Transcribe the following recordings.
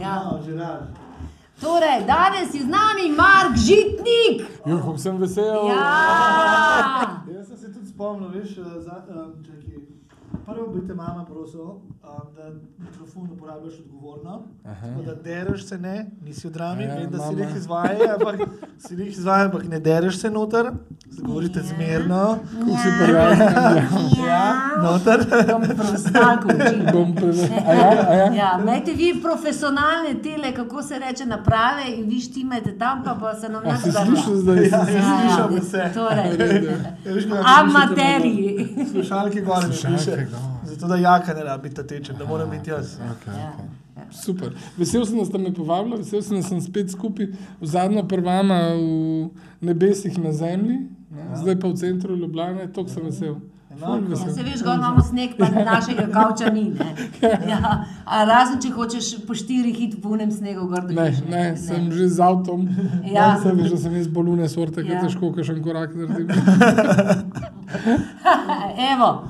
Ja. Že rad. Torej, danes je z nami Mark Žitnik. Jo, kako sem vesel. Ja. Jaz sem se tudi spomnil, veš, eh, za, um, čakaj. Prvo bi te mama prosil, um, da mikrofon uporabljaš odgovorno. Tako da dereš se ne, nisi v drami, Ja, vem, da si mama. jih izvajaj, ampak si jih izvajaj, ampak ne dereš se noter, govorite Ja. zmerno. Kako si prijazen. Ja, noter. Bom učil. Bom preveč. A ja, ja? Ja, imejte vi profesionalne tele, kako se reče, naprave in vi štimajte tam, pa, pa se nam ne si slišal zdaj? Ja, Si- ja, si- slišal bi se. Torej, Ja, kako slišite amaterji. Slušalke gor ne Slušalke piše. Zato da jaka ne rabi ta tečem, da moram biti jaz. Okay, Ja. okay. Super. Vesel sem, da ste me povabili, vesel sem, da sem spet skupaj v zadnjo prvama v nebesih na zemlji, ne? zdaj pa v centru Ljubljana, tako sem vesel. Enako. vesel. Ja, se veš, gor imamo sneg, pa našega kavča ni. ne. Ja, a razen, če hočeš po štirih hit po unem snegu gor Ne, dobiš. ne, sem že z avtom. Ja. Sem veš, da sem jaz bolune sorte, Ja. je težko, ker še en korak naredim. Evo,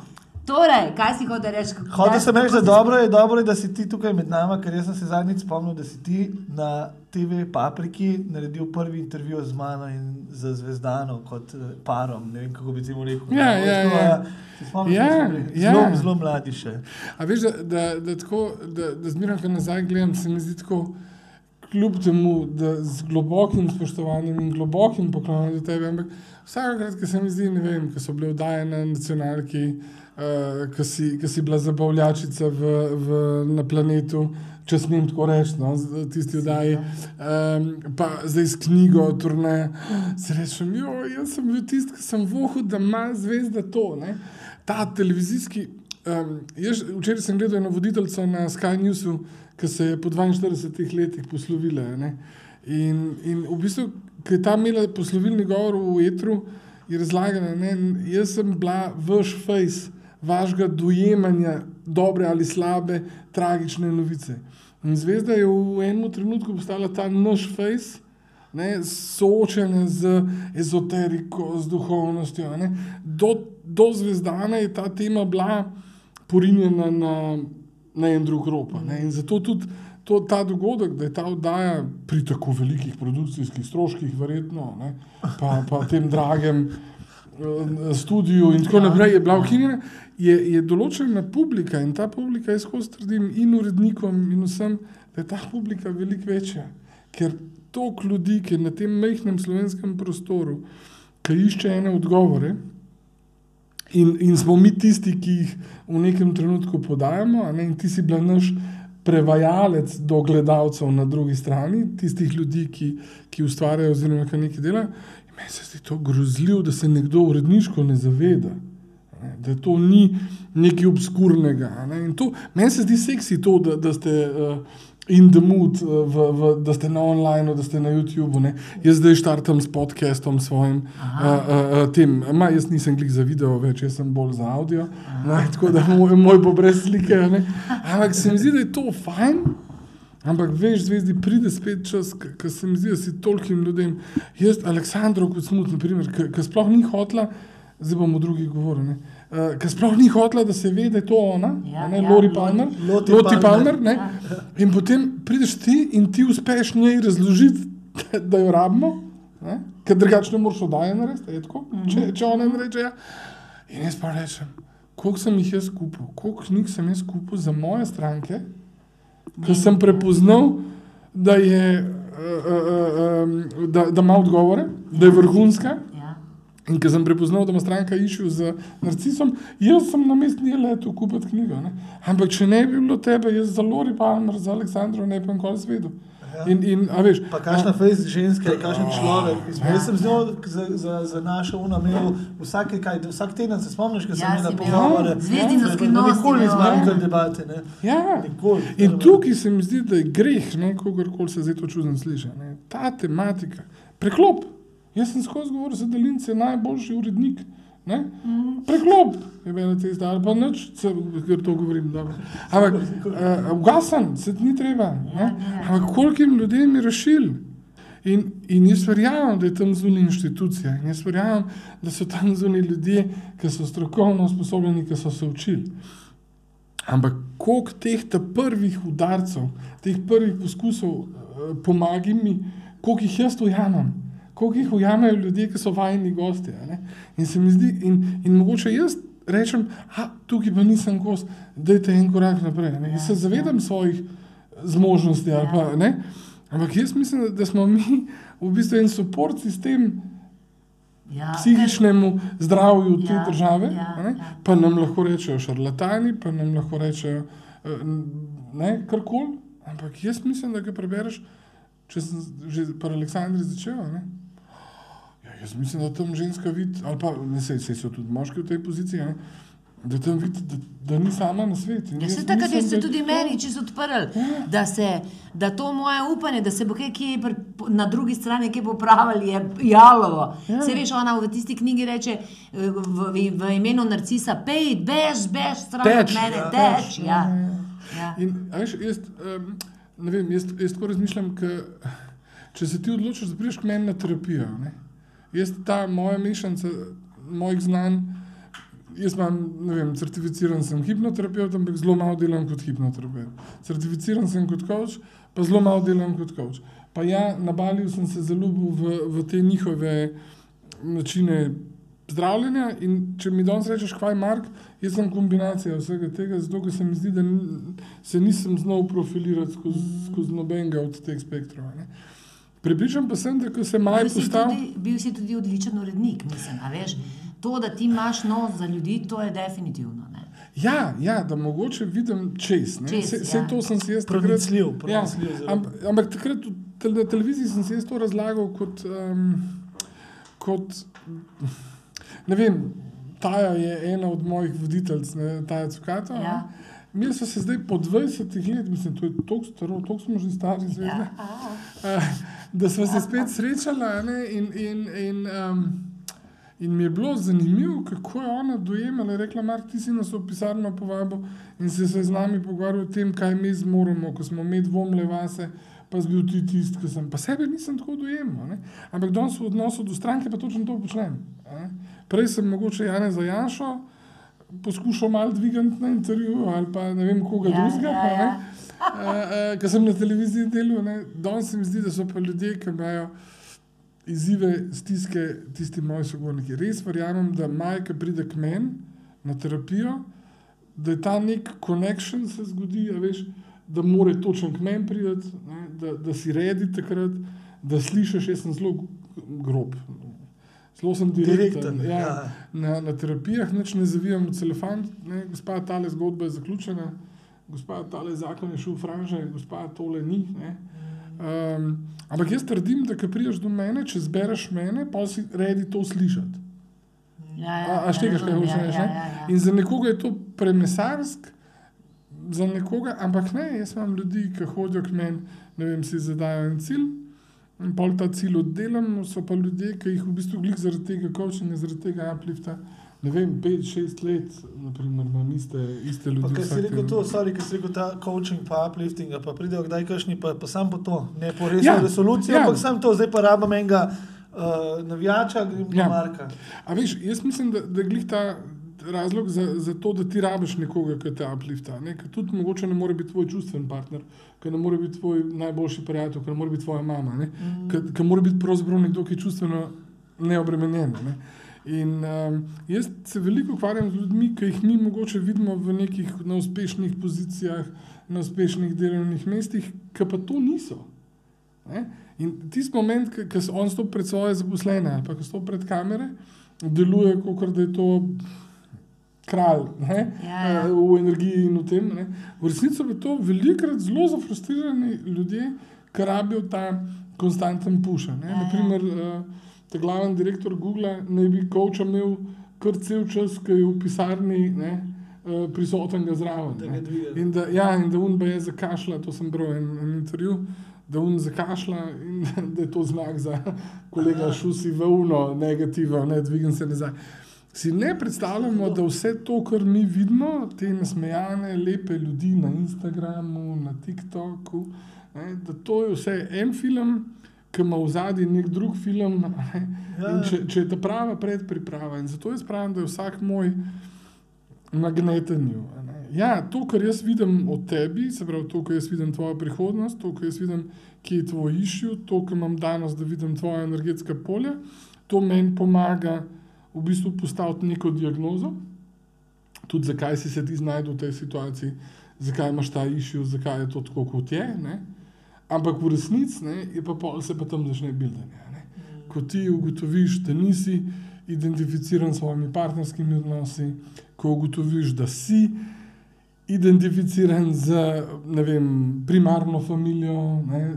torej, kaj si hotel reči? Hotel sem reči, da dobro je, dobro je, da si ti tukaj med nami, ker jaz sem se zadnjič spomnil, da si ti na TV Papriki naredil prvi intervju z mano in z Zvezdano kot eh, parom. Ne vem, kako bi ti mu rekel. Ja, ja, ja. se spomniš, Ja, ja. Zelo, zelo mladi še. A veš, da, da, da, tako, da, da zmeraj, ko nazaj gledam, se mi zdi tako, kljub temu, da z globokim spoštovanjem in globokim poklonom do tebe, ampak vsakokrat, ko se mi zdi, ne vem, ko so bile vdaje na nacionalki, uh, ko, si, ko si bila zabavljačica v, v, na planetu. Če smem tako reči, no, tisti oddaji. Um, pa zdaj s knjigo, turne, se rečem, jo, jaz sem bil tisti, ki sem vohal, da ima zvezda to. Ne. Ta televizijski. Um, jaz, včeraj sem gledal eno voditeljico na Sky Newsu, ki se je po 42 letih poslovila. ne. In, in v bistvu, ki je tam imela poslovilni govor v etru, je razlagala, da jaz sem bila vaš face, vašega dojemanja dobre ali slabe, tragične novice. In zvezda je v enem trenutku postala ta naš face. Ne, soočene z ezoteriko, z duhovnostjo. ne. Do, do zvezdana je ta tema bila porinjena na, na en drug rob. In zato tudi to, ta dogodek, da je ta oddaja pri tako velikih produkcijskih stroških, verjetno, ne, pa, pa tem dragem studiu in tako naprej, je bila ukinjena, je, je določena publika in ta publika, jaz skozi trdim in urednikom in vsem, da je ta publika veliko večja. Ker toliko ljudi, ki je na tem majhnem slovenskem prostoru, ki išče ene odgovore, in, in smo mi tisti, ki jih v nekem trenutku podajamo, ne, in ti si bil naš prevajalec do gledalcev na drugi strani, tistih ljudi, ki, ki ustvarjajo oziroma ki nekaj delajo. Meni se zdi to grozljivo, da se nekdo uredniško ne zaveda. Ne, da to ni nekaj obskurnega. Ne, in to, meni se zdi seksi to, da, da ste uh, in the mood, uh, v, v, da ste na online, da ste na YouTubu. Ne. Jaz zdaj štartam s podcastom svojim. Uh, uh, tem, ma, jaz nisem klik za video, več jaz sem bolj za audio. Ne, tako da moj, moj bo brez slike. ne. Ampak se mi zdi, da je to fajn. Ampak veš, zvezdi pride spet čas, ko se mi zdi, da si tolkim ljudem. Jaz, Aleksandro, kot smut, ki sploh ni hotla, zdaj bomo drugi govorili. Uh, Ker sploh ni hotla, da se ve, da je to ona, Ja, ne ja, Lori Palmer. Loti Loti Palmer. Palmer ne? In potem prideš ti in ti uspeš njej razložiti, da, jo rabimo, ne? ker drugače ne moreš oddaje narediti, je tako, če, če ona ne reče. Ja. In jaz pa rečem, koliko sem jih jaz kupil, koliko knjig sem jaz kupil za moje stranke, ker sem prepoznal, da, je, uh, uh, uh, da, da ima odgovore, da je vrhunska. Ja. In ker sem prepoznal, da ima stranka išel z narcisom, jaz sem na mestni letu kupiti knjigo. Ne? Ampak če ne bi bilo tebe, jaz za Lori Palmer, za Aleksandro ne bi nikoli zvedel. In, in, a veš, Pa kakšna fejs ženska, kakšen človek. Mislim, Jaz sem z njo za, za, za našo uno imel vsake, kaj, vsak teden, se spomniš, ko sem Ja, imel si imel pogovore. zvezdino Ja, skrivnosti Nikoli ja. imeli debate. Ne? ja. Nikoli. In tukaj se mi zdi, da je greh, kogarkoli se zdaj to čudno sliši. Ne? Ta tematika, preklop. Jaz sem skozi govoril, je Delince najboljši urednik. Ne? Preklop je bila tista, ali pa noč, ker to govorim. dobro. Ampak uh, ugasen, se ni treba. Ne? Ampak kolikim ljudem je rešil. In, in jaz verjamem, da je tam zunaj inštitucija, in jaz verjamem, da so tam zunaj ljudje, ki so strokovno usposobljeni, ki so se učili. Ampak koliko teh prvih udarcev, teh prvih poskusov, eh, pomagaj mi, koliko jih jaz ujamem, koliko jih ujamejo ljudje, ki so vajeni gosti. In se mi zdi, in, in mogoče jaz rečem, da tukaj pa nisem gost, dajte en korak naprej. Ne. Jaz se zavedam svojih zmožnosti. ali Pa, ne. Ampak jaz mislim, da, da smo mi v bistvu en podporni sistem Ja, psihičnemu zdravju te Ja, države, ja, ja. pa nam lahko rečejo šarlatani, pa nam lahko rečejo eh, karkoli. Ampak jaz mislim, da ga prebereš, če sem že pri Aleksandri začel. Ne? Ja, jaz mislim, da tam ženska vidi, ali pa ne sej, sej so tudi moški v tej poziciji, a ne, da tam vidi, da, da ni sama na svetu. Ja, se takrat ste tudi meni čisto odprli, da, se, da to moje upanje, da se bo kaj, kaj pri, na drugi strani kaj popravili, je jalovo. Ja. Se veš, ona v tisti knjigi reče eh, v, v, v imenu narcisa, pej, bež, bež, stran od mene, ja. teč. Ja. Ja. In, a veš, jaz, um, ne vem, jaz, jaz tako razmišljam, ka, če se ti odločiš, da prideš k meni na terapijo. Ne? Jaz ta moja mešanica mojih znanj, jaz imam, ne vem, certificiran sem hipnoterapeut, ampak zelo malo delam kot hipnoterapeut. Certificiran sem kot coach, pa zelo malo delam kot coach. Pa ja, na Baliju sem se zaljubil v, v te njihove načine zdravljenja. In če mi danes rečeš, kaj je Mark, jaz sem kombinacija vsega tega, zato ker se mi zdi, da se nisem znal profilirati skozi, skozi nobenega od teh spektrov. ne. Pripričan pa sem, da ko se maj postavi. bil si tudi odličen urednik, mislim. a Veš, to, da ti imaš nos za ljudi, to je definitivno. Ne? Ja, ja, da mogoče vidim čez. ne. Čez, Se, se ja. to sem si jaz takrat. Pronicljiv, Ja, amp, ampak takrat na televiziji sem si jaz to razlagal kot, um, kot ne vem, Taja je ena od mojih voditeljic, ne, Taja Cukata. Ja. Mi smo se zdaj po 20 letih, mislim, to je tako staro, tako smo že stari, zvezde, Ja. uh, da smo se spet srečali ne, in, in, in, um, in mi je bilo zanimivo, kako je ona dojemala. Je Rekla, Mark, ti si nas v pisarno povabil in se, se z nami pogovarjal o tem, kaj mi zmoremo, ko smo imeli dvomle vase. Pa si bil ti tisti, ki sem. Pa sebe nisem tako dojemal. ne. Ampak danes v odnosu do stranke pa točno to počnem. ne. Prej sem mogoče Jane Zajanšo poskušal malo dvigati na intervju ali pa ne vem koga Ja, drugega. ja, pa, ne. ja. Uh, Ker sem na televiziji delal, ne. danes se mi zdi, da so pa ljudje, ki imajo izzive, stiske, tisti moji sogovorniki. Res verjamem, da majka pride k meni na terapijo, da je ta nek connection se zgodi, a veš, da more točen k meni priti, da, da si redi takrat, da slišiš, jaz sem zelo grob. Zelo sem direkten. Direkten, ja, ja. Na, na terapijah nič ne zavijam v telefon, ne, gospa, tale zgodba je zaključena, gospa, tale zakon je šel v franže, gospa, tole ni. Ne. Um, ampak jaz trdim, da ko priješ do mene, če zbereš mene, pa si redi to slišati. Ja, A, a štekaš, kaj razumem, hočeš reči? ja, ne? ja, ja. In za nekoga je to premesarsk, za nekoga, ampak ne, jaz imam ljudi, ki hodijo k meni, ne vem, si zadajo en cilj. In pol ta cilj oddelam, so pa ljudje, ki jih v bistvu glih zaradi tega coachinga, zaradi tega uplifta, ne vem, 5-6 let, naprimer, imam iste, iste ljudi. ker si rekel teden. to, sorry, ker si rekel ta coaching, pa uplifting, pa pridejo kdaj kašni, pa, pa sam po to, ne po resno Ja, resolucijo, ja. ampak sam to, zdaj pa rabim enega uh, navijača, grem do Ja. ja. Marka. A veš, jaz mislim, da, da glih ta razlog za, za to, da ti rabiš nekoga, ki te uplifta. Ne? Ker tudi mogoče ne more biti tvoj čustven partner, ki ne more biti tvoj najboljši prijatelj, ki ne more biti tvoja mama, mm. ki mora biti pravzaprav nekdo, ki je čustveno neobremenjen. Ne? In um, jaz se veliko ukvarjam z ljudmi, ki jih mi mogoče vidimo v nekih na uspešnih pozicijah, na uspešnih delovnih mestih, ki pa to niso. Ne? In tisti moment, se on stopi pred svoje zaposlene ali pa ko stopi pred kamere, deluje kot da je to kralj ne? Ja, ja. Eh, v energiji in v tem. Ne? V resnici pa to velikokrat zelo zafrustrirani ljudje, ki rabijo ta konstanten puša. Ja, ja. Naprimer, uh, ta glaven direktor Google naj bi koča imel kar cel čas, ki je v pisarni. Ne? eh, Prisoten ga zraven. Da ne. ga. In da, ja, in da un je zakašla, to sem bral en, en intervju, da un zakašla in da je to znak za kolega šusi v uno, negativno, ne dvigam se nazaj. Si ne predstavljamo, da vse to, kar mi vidimo, te nasmejane, lepe ljudi na Instagramu, na TikToku, ne, da to je vse en film, ki ima v zadnji nek drug film. Ne, Ja. in če, če je ta prava predpriprava. In zato jaz pravim, da je vsak moj magneten. ju, a ne. ja, to, kar jaz vidim od tebi, se pravi, to, kar jaz vidim tvojo prihodnost, to, kar jaz vidim, kje je tvoj išil, to, kar imam danes, da vidim tvoje energetske polje, to meni pomaga v bistvu postaviti neko diagnozo, tudi zakaj si se ti znašel v tej situaciji, zakaj imaš ta išil, zakaj je to tako, kot je. Ne? Ampak v resnici je pa pol, se pa tam začne bildanje. Ko ti ugotoviš, da nisi identificiran s svojimi partnerskimi odnosi, ko ugotoviš, da si identificiran z vem, primarno familijo. Ne?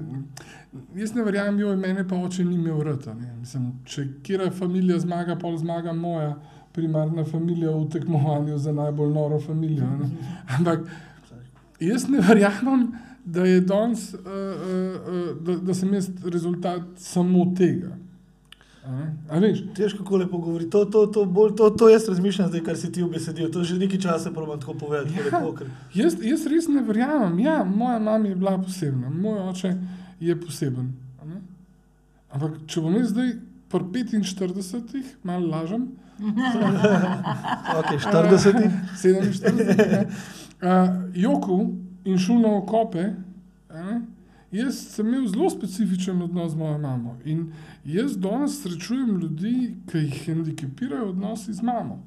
Jaz ne verjamem, da mene pa oče ni imel rata. Mislim, če kera familija zmaga, pol zmaga moja primarna familija v tekmovanju za najbolj noro familijo. Ne? Ampak jaz ne verjamem, da, danes, uh, uh, da, da sem jaz rezultat samo tega. Težko kako lepo govori. To, to, to, bolj, to, to jaz razmišljam zdaj, kar si ti obesedil. To že nekaj časa probam tako povedati. Ja, lepo, ker... jaz, jaz res ne verjamem. Ja, moja mama je bila posebna, moj oče je poseben. Ampak če bom jaz zdaj pri 45, malo lažem. ok, 40. 47. Uh, Joku in šel na okope. Uh, Jaz sem imel zelo specifičen odnos z mojo mamo. In jaz danes srečujem ljudi, ki jih hendikepirajo odnosi z mamo,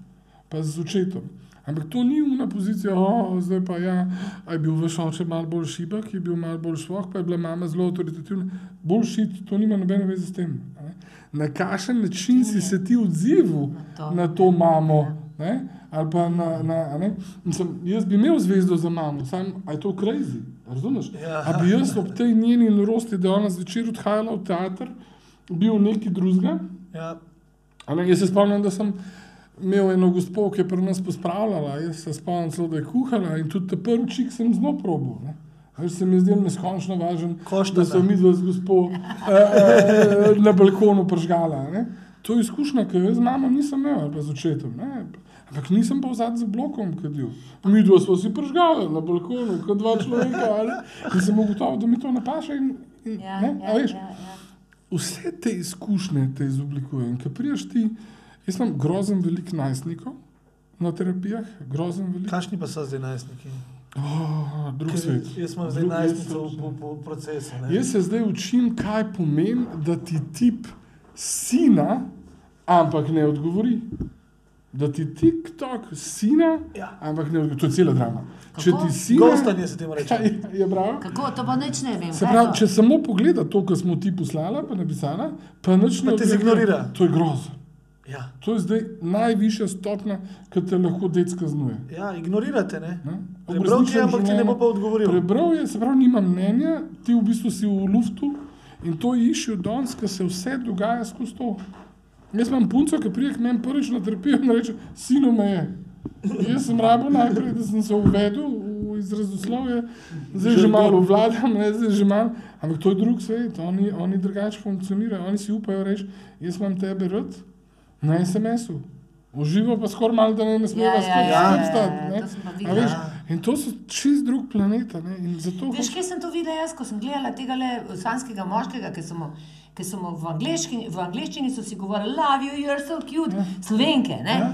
pa z očetom. Ampak to ni ena pozicija, da zdaj pa ja, je bil vaš oče malo bolj šibek, je bil malo bolj šloh, pa je bila mama zelo avtoritativna. Bolj šit, to nima nobene veze s tem. Ne? Na kakšen način si se ti odzival na to mamo? Ne? Ali pa na, na, Mislim, jaz bi imel zvezdo za mamo, samo je to crazy. Razumeš? Ja. A bi jaz ob tej njeni norosti, da je ona zvečer odhajala v teater, bil neki drugega? Ja. Jaz se spomnim, da sem imel eno gospod, ki je pri nas pospravljala, jaz se spomnim, celo, da je kuhala in tudi te prvi čik sem zelo probil. Ne? Ker se mi zdi neskončno važen, Košta, da so mi dva z gospod eh, eh, na balkonu pržgala. Ne? To je izkušnja, ki jo z mamo nisem imel, ali pa z očetom. Ne? Ampak nisem pa vzad z blokom kadil. Mi dva smo si pržgali na balkonu, kot dva človeka. Ali? In sem ugotovil, da mi to napaša. In, in, Ja, ne, ja, veš, ja, ja. Vse te izkušnje te izoblikujejo. Ko priješ ti, jaz imam grozen velik najstnikov na terapijah, grozen velik. Kakšni pa so zdaj najstniki? Oh, drug Ker svet. Jaz sem zdaj najstnico jaz- v, procesu. ne. Jaz se zdaj učim, kaj pomeni, da ti tip sina, ampak ne odgovori. Da ti TikTok sina, Ja. ampak ne odgovori. To je cela drama. Kako? Če ti sina. Ghostanje se temu reče. je, je bravo. Kako to pa nič ne vem. Se pravi, če samo pogleda to, kar smo ti poslali, pa napisala, pa nič ne Pa te zignorira. To je grozno. Ja. To je zdaj najvišja stopnja, ki te lahko dec kaznuje. ja, ignorirate. Ne? Ne? Prebral je, ampak ti ne bo pa odgovoril. Prebral je, se pravi, nima mnenja, ti v bistvu si v luftu in to iščejo danes, ker se vse dogaja skozi to. Jaz imam punco, ki prije k meni prvič na terapijo in reče: Sino me je. Jaz sem rabo najprej, da sem se uvedel v izrazoslovje, zdaj že malo vladam, ne, zdaj že malo, ampak to je drug svet, oni, oni drugače funkcionirajo, oni si upajo reči: Jaz imam tebe rad na SMS-u. Uživo pa skoraj malo, da ne, ne smemo Ja, ja, skupaj ja, skupaj ja, stati. ja, ne. to sem pa A videla. veš, Ja. In to so čist drug planet. Veš, kje sem to videla jaz, ko sem gledala tega slanskega moškega, ki so mu, ki so v, angleški, v angleščini so si govorili, love you, you're so cute, ja. slovenke. Ne? Ja.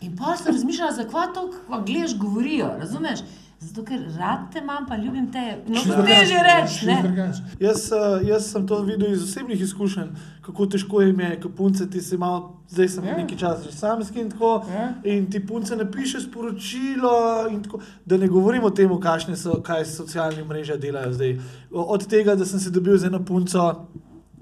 In pa sem razmišljala, zakaj to angliš govorijo, razumeš? Zato, ker rad te imam, pa ljubim te. No, to teže reči. ne. Jaz, eh, jaz sem to videl iz osebnih izkušenj, kako težko jim je, ko punce ti se malo, zdaj sem Ja. yeah. nekaj časa že samski in tako. Ja. In ti punce napiše sporočilo, in tako, da ne govorimo o tem, kakšne so, kaj socialne mreže delajo zdaj. Od tega, da sem se dobil z eno punco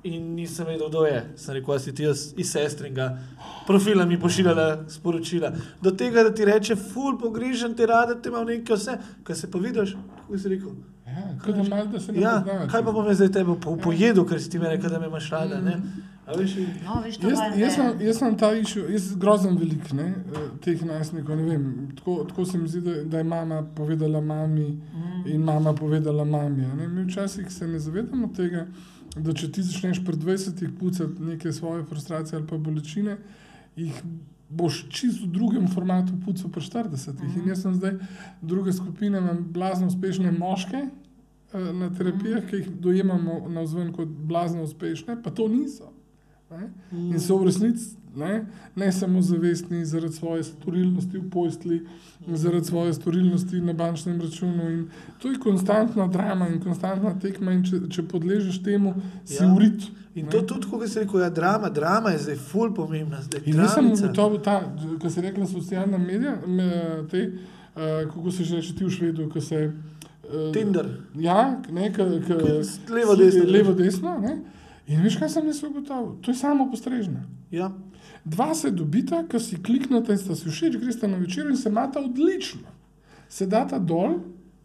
in nisem vedel, kdo je, sem rekel, "A si ti jaz iz sestringa. Profila mi pošiljala sporočila. Do tega, da ti reče, ful, pogrižen ti rada, te imam nekaj vse, kaj se pa vidiš, kako si rekel. Ja, kot da malo, da se ne Ja, poznavate. kaj pa bom jaz zdaj tebe po, pojedel, ker si ti mi rekel, da me imaš rada. Ne? A veš, No, veš, to Jaz, jaz, sem, jaz sem ta išel, jaz grozno velik ne, eh, teh najstnikov. ne vem, Tako, tako se mi zdi, da, da je mama povedala mami Mm. in mama povedala mami. a Ne. Mi včasih se ne zavedamo tega, da če ti začneš pred 20 pucati neke svoje frustracije ali pa bolečine, jih boš čisto v drugem formatu pucal pri 40. Mhm. In jaz sem zdaj druga skupina, imam blazno uspešne moške. eh, Na terapijah, ki jih dojemamo na vzven kot blazno uspešne, pa to niso. Ne? In so v resnici ne, ne samo zavestni zaradi svoje storilnosti v postli, zaradi svoje storilnosti na bančnem računu. In to je konstantna drama in konstantna tekma, in če, če podležeš temu, si Ja. urit. In to tudi, kot si rekel, ja, drama, drama je zdaj ful pomembna. Zdaj, In nisem ugotovil, ta, kar se reče, socialna medija, me, te, uh, kako se že reče ti v Švedu, ko se. Uh, Tinder. Ja, ne, K- levo, desno. Levo, desno. Ne? In veš, kaj sem jaz ugotovil? To je samo postrežna. Ja. Dva se dobita, ki si kliknete in sta si všeč, greste na večer in se imata odlično. Se data dol,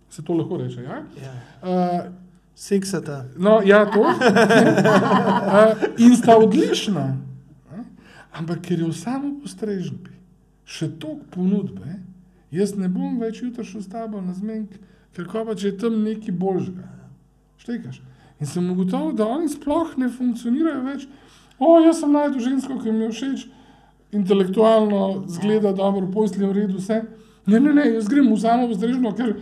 se to lahko reče. Ja? Ja. Uh, Seksata. no, ja, to. uh, in sta odlična. Ne? Ampak ker je v samo postrežbi še toliko ponudbe, jaz ne bom več jutri šel s tabo na zmenek, ker ko pa če je tam nekaj božga. Štekaš. In sem ugotovil, da oni sploh ne funkcionirajo več. O, jaz sem najdel žensko, ki mi je všeč, intelektualno zgleda dobro, posli v redu, vse. Ne, ne, ne, jaz grem v samo vzdržno, ker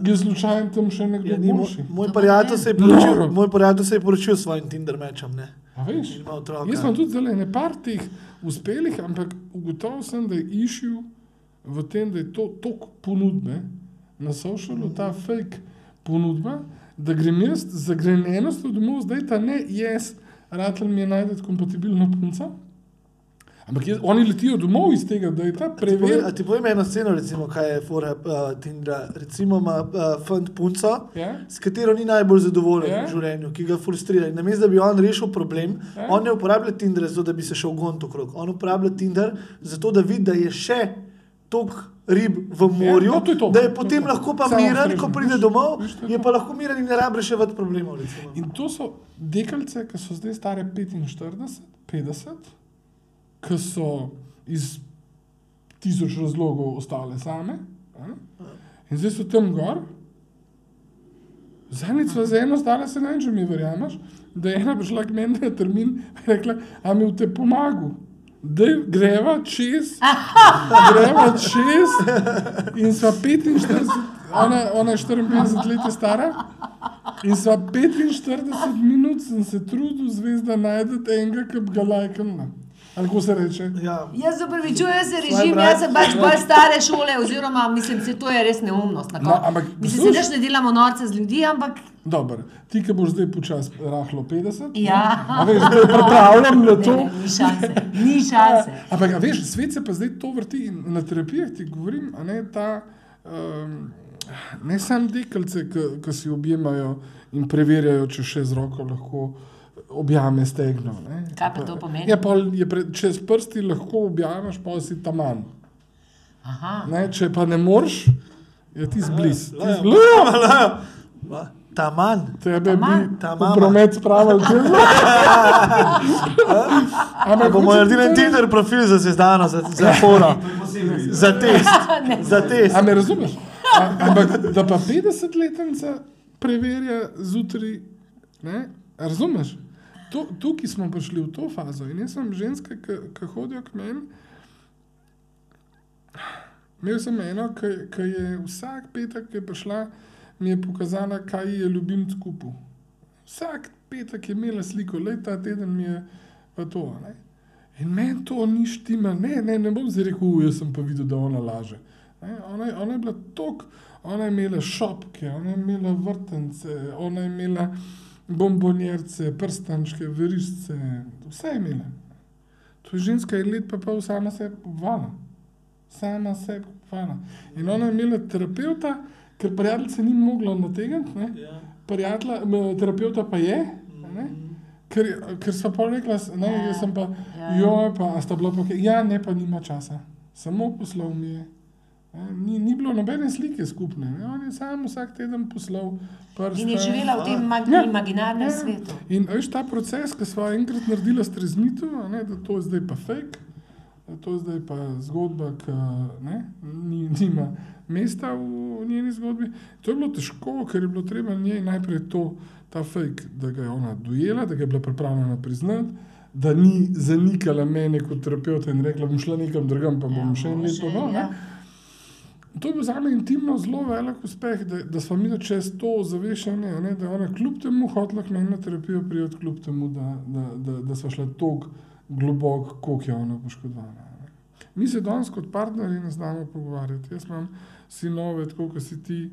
je slučajno tam še nekdo Ja, ni, moj, boljši. moj prijatelj se je poročil, Noro. moj prijatelj se je poročil s svojim Tinder mečem. Ne? A veš? Jaz sem tudi zelo nepar teh uspelih, ampak ugotovil sem, da je išil v tem, da je to tok ponudbe na socialu, ta fake ponudba, da grem jaz za grenenost domov, zdaj ta ne jaz, rad mi je najti kompatibilno punco. Ampak jaz, oni letijo domov iz tega, da je ta A ti Ti povem eno sceno, recimo, kaj je fora uh, Tindra. Recimo ima uh, fant punco, Ja? s katero ni najbolj zadovoljen Ja. v življenju, ki ga frustrira. In namesto, da bi on rešil problem, Ja. on ne uporablja Tindra zato, da bi se šel gon okrog. On uporablja Tinder zato, da vidi, da je še toliko rib v morju, no, to je to. da je To je potem to. lahko pa Samo miren, strežno. ko pride domov, viš, je je pa lahko miren in ne rabi reševati problemov. recimo. In to so deklice, ki so zdaj stare 45, 50, ki so iz tisoč razlogov ostale same. In zdaj so tam gor. Zadnjič smo za eno stale se ne vem, če mi verjameš, da je ena prišla k meni na termin in rekla, a mi v te pomagu. Da greva čez, greva čez, in sva 45, ona, ona je 54 let stara, in sva 45 minut sem se trudil, zvezda, najdete enega, ki bi ga lajkal. Ali kako se reče? Ja. Jaz se upravičujem, se režim, jaz sem pač bolj stare šole, oziroma mislim, se to je res neumnost. na No, ampak mislim, poslušaj- da ne delamo norce z ljudi, ampak Dobro, ti, ki boš zdaj počasi rahlo 50, Ja. a veš, da je pripravljen na to. ne, ni šanse. Ni šanse. Ampak, a veš, svet se pa zdaj to vrti in na terapijah ti govorim, a ne ta, um, ne samo deklice, ki si objemajo in preverjajo, če še z roko lahko objame stegno. Ne. Kaj pa to pomeni? Ja, pol je pre, če s prsti lahko objameš, pa si tam manj. Aha. Če pa ne moreš, je ti zbliz. Lajo. Ti zbliz. Taman. Tebe Taman. bi Ta mama. promet spravili čez. Ampak Bomo naredili en Tinder profil za sezdano, za, za foro, za test. Za test. A me razumeš? A, ampak da pa 50-letnica preverja zjutraj, razumeš? To, tukaj smo prišli v to fazo in jaz sem ženska, ki hodijo k meni. Imel sem eno, ki je vsak petek, ki je prišla, mi je pokazala, kaj je ljubim skupaj. Vsak petek je imela sliko, le ta teden mi je pa to. Ne? In meni to ni štima, ne, ne, ne bom zdaj rekel, "U, jaz sem pa videl, da ona laže. Ne, ona, ona je bila tok, ona je imela šopke, ona je imela vrtence, ona je imela bombonjerce, prstančke, verišče, vse je imela. To je ženska je let pa pol sama sebi obvala. Sama sebi obvala. In ona je imela terapeuta, ker prijateljice ni mogla nategniti, ne. Prijatelja, terapeuta pa je, ne. Ker, ker so pa rekla, ne, Ja, jaz sem pa, ja. jo, pa a sta bila pa, ja, ne, pa nima časa, samo poslal mi je. Ne, Ni, ni bilo nobene slike skupne, ne. on je sam vsak teden poslal prste. In je živela v tem mag Ja. imaginarnem Ja. svetu. In veš ta proces, ki smo enkrat naredili streznitev, a ne, da to je zdaj pa fake, da to je zdaj pa zgodba, ki ne, ni, nima mesta v, v njeni zgodbi. To je bilo težko, ker je bilo treba njej najprej to, ta fake, da ga je ona dojela, da ga je bila pripravljena priznati. Da ni zanikala mene kot terapeuta in rekla, bom šla nekam drugam, pa bom še en let še, ponovila. ja. To je bil za me intimno zelo velik uspeh, da, da smo mi čez to zavešanje, ne, da je ona kljub temu hotela k meni na terapijo prijeti, kljub temu, da, da, da, da smo šla tako globoko, koliko je ona poškodovana. Mi se danes kot partnerji ne znamo pogovarjati. Jaz imam sinove, tako kot si ti,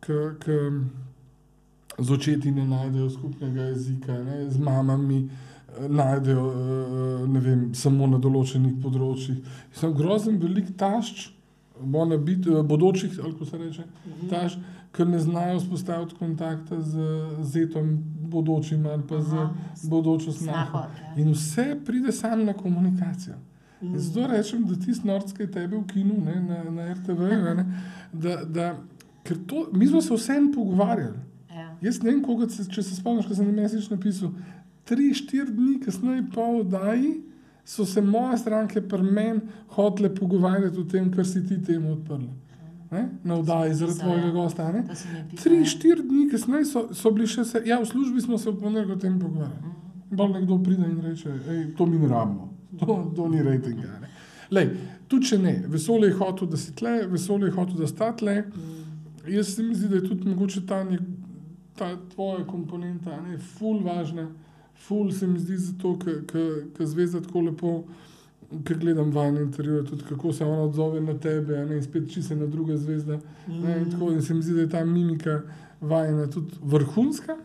ki z očeti ne najdejo skupnega jezika, ne, z mamami eh, najdejo eh, ne vem, samo na določenih področjih. Sem grozen velik tašč, bona biti, eh, bodočih, ali kako se reče, tašč, ker ne znajo spostaviti kontakta z zetom bodočim ali pa z Aha, bodočo snaho. Snaho, ja. In vse pride sam na komunikacijo. In zato rečem, da ti snorc, ki je tebe v kinu, ne, na, na RTV, ne, da, da ker to, mi smo se vsem pogovarjali. Ja. Jaz ne vem, koliko se, če se spomniš, ko sem na mesič napisal. Tri, štiri dni kasneje, pa v oddaji, so se moje stranke pri meni hotele pogovarjati o tem, kar si ti temu odprl. Ne? Na oddaji zaradi tvojega gosta. Ne? Tri, štiri dni kasneje so, so bili še se, ja, v službi smo se v ponedeljek o tem pogovarjali. Bolj nekdo pride in reče, ej, to mi ne rabimo, to, to ni rejtinga. ne." Lej, tudi če ne, vesolje je hotel, da si tle, vesolje je hotel, da sta tle. Jaz se mi zdi, da je tudi mogoče ta, nek, ta tvoja komponenta, ne, ful važna, ful se mi zdi zato, ker zvezda tako lepo, ker gledam vajne intervjuje, tudi kako se ona odzove na tebe, ne, in spet čisto na druga zvezda. Ne, in, tako, in se mi zdi, da je ta mimika vajna tudi vrhunska.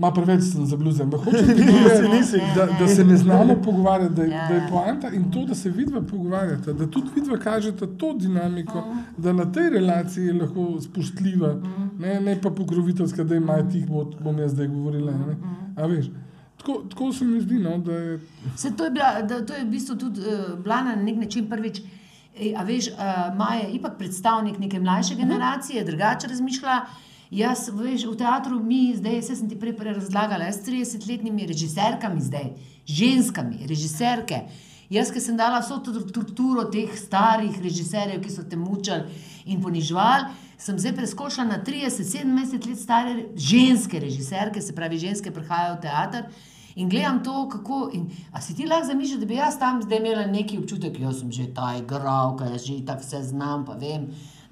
Ma preveč zabluzen, ampak hočem Nisi, povedati, nisi. da, da se ne znamo pogovarjati, da je, Ja, da je ja. poanta in to, da se vidva pogovarjata, da tudi vidva kažeta to dinamiko, da na tej relaciji je lahko spoštljiva, ne, ne pa pokroviteljska, da ima tih, bo, bom jaz zdaj govorila. Ne. A veš, tako, tako se mi zdi, no, da je Se to, je bila, da, to je v bistvu tudi uh, bila na nek način prvič. Ej, A veš, uh, Maja je ipak predstavnik neke mlajše generacije, drugače razmišlja. Jaz, veš, v teatru mi zdaj, vse sem ti prej razlagala, jaz s 30-letnimi režiserkami zdaj, ženskami, režiserke. Jaz, ki sem dala vso to strukturo teh starih režiserjev, ki so te mučali in ponižvali, sem zdaj preskočila na 30-27 let stare ženske režiserke, se pravi, ženske prihajajo v teater. In gledam to, kako. In, a si ti lahko zamisliš, da bi jaz tam zdaj imela neki občutek, jaz sem že ta igralka, jaz že tako vse znam, pa vem.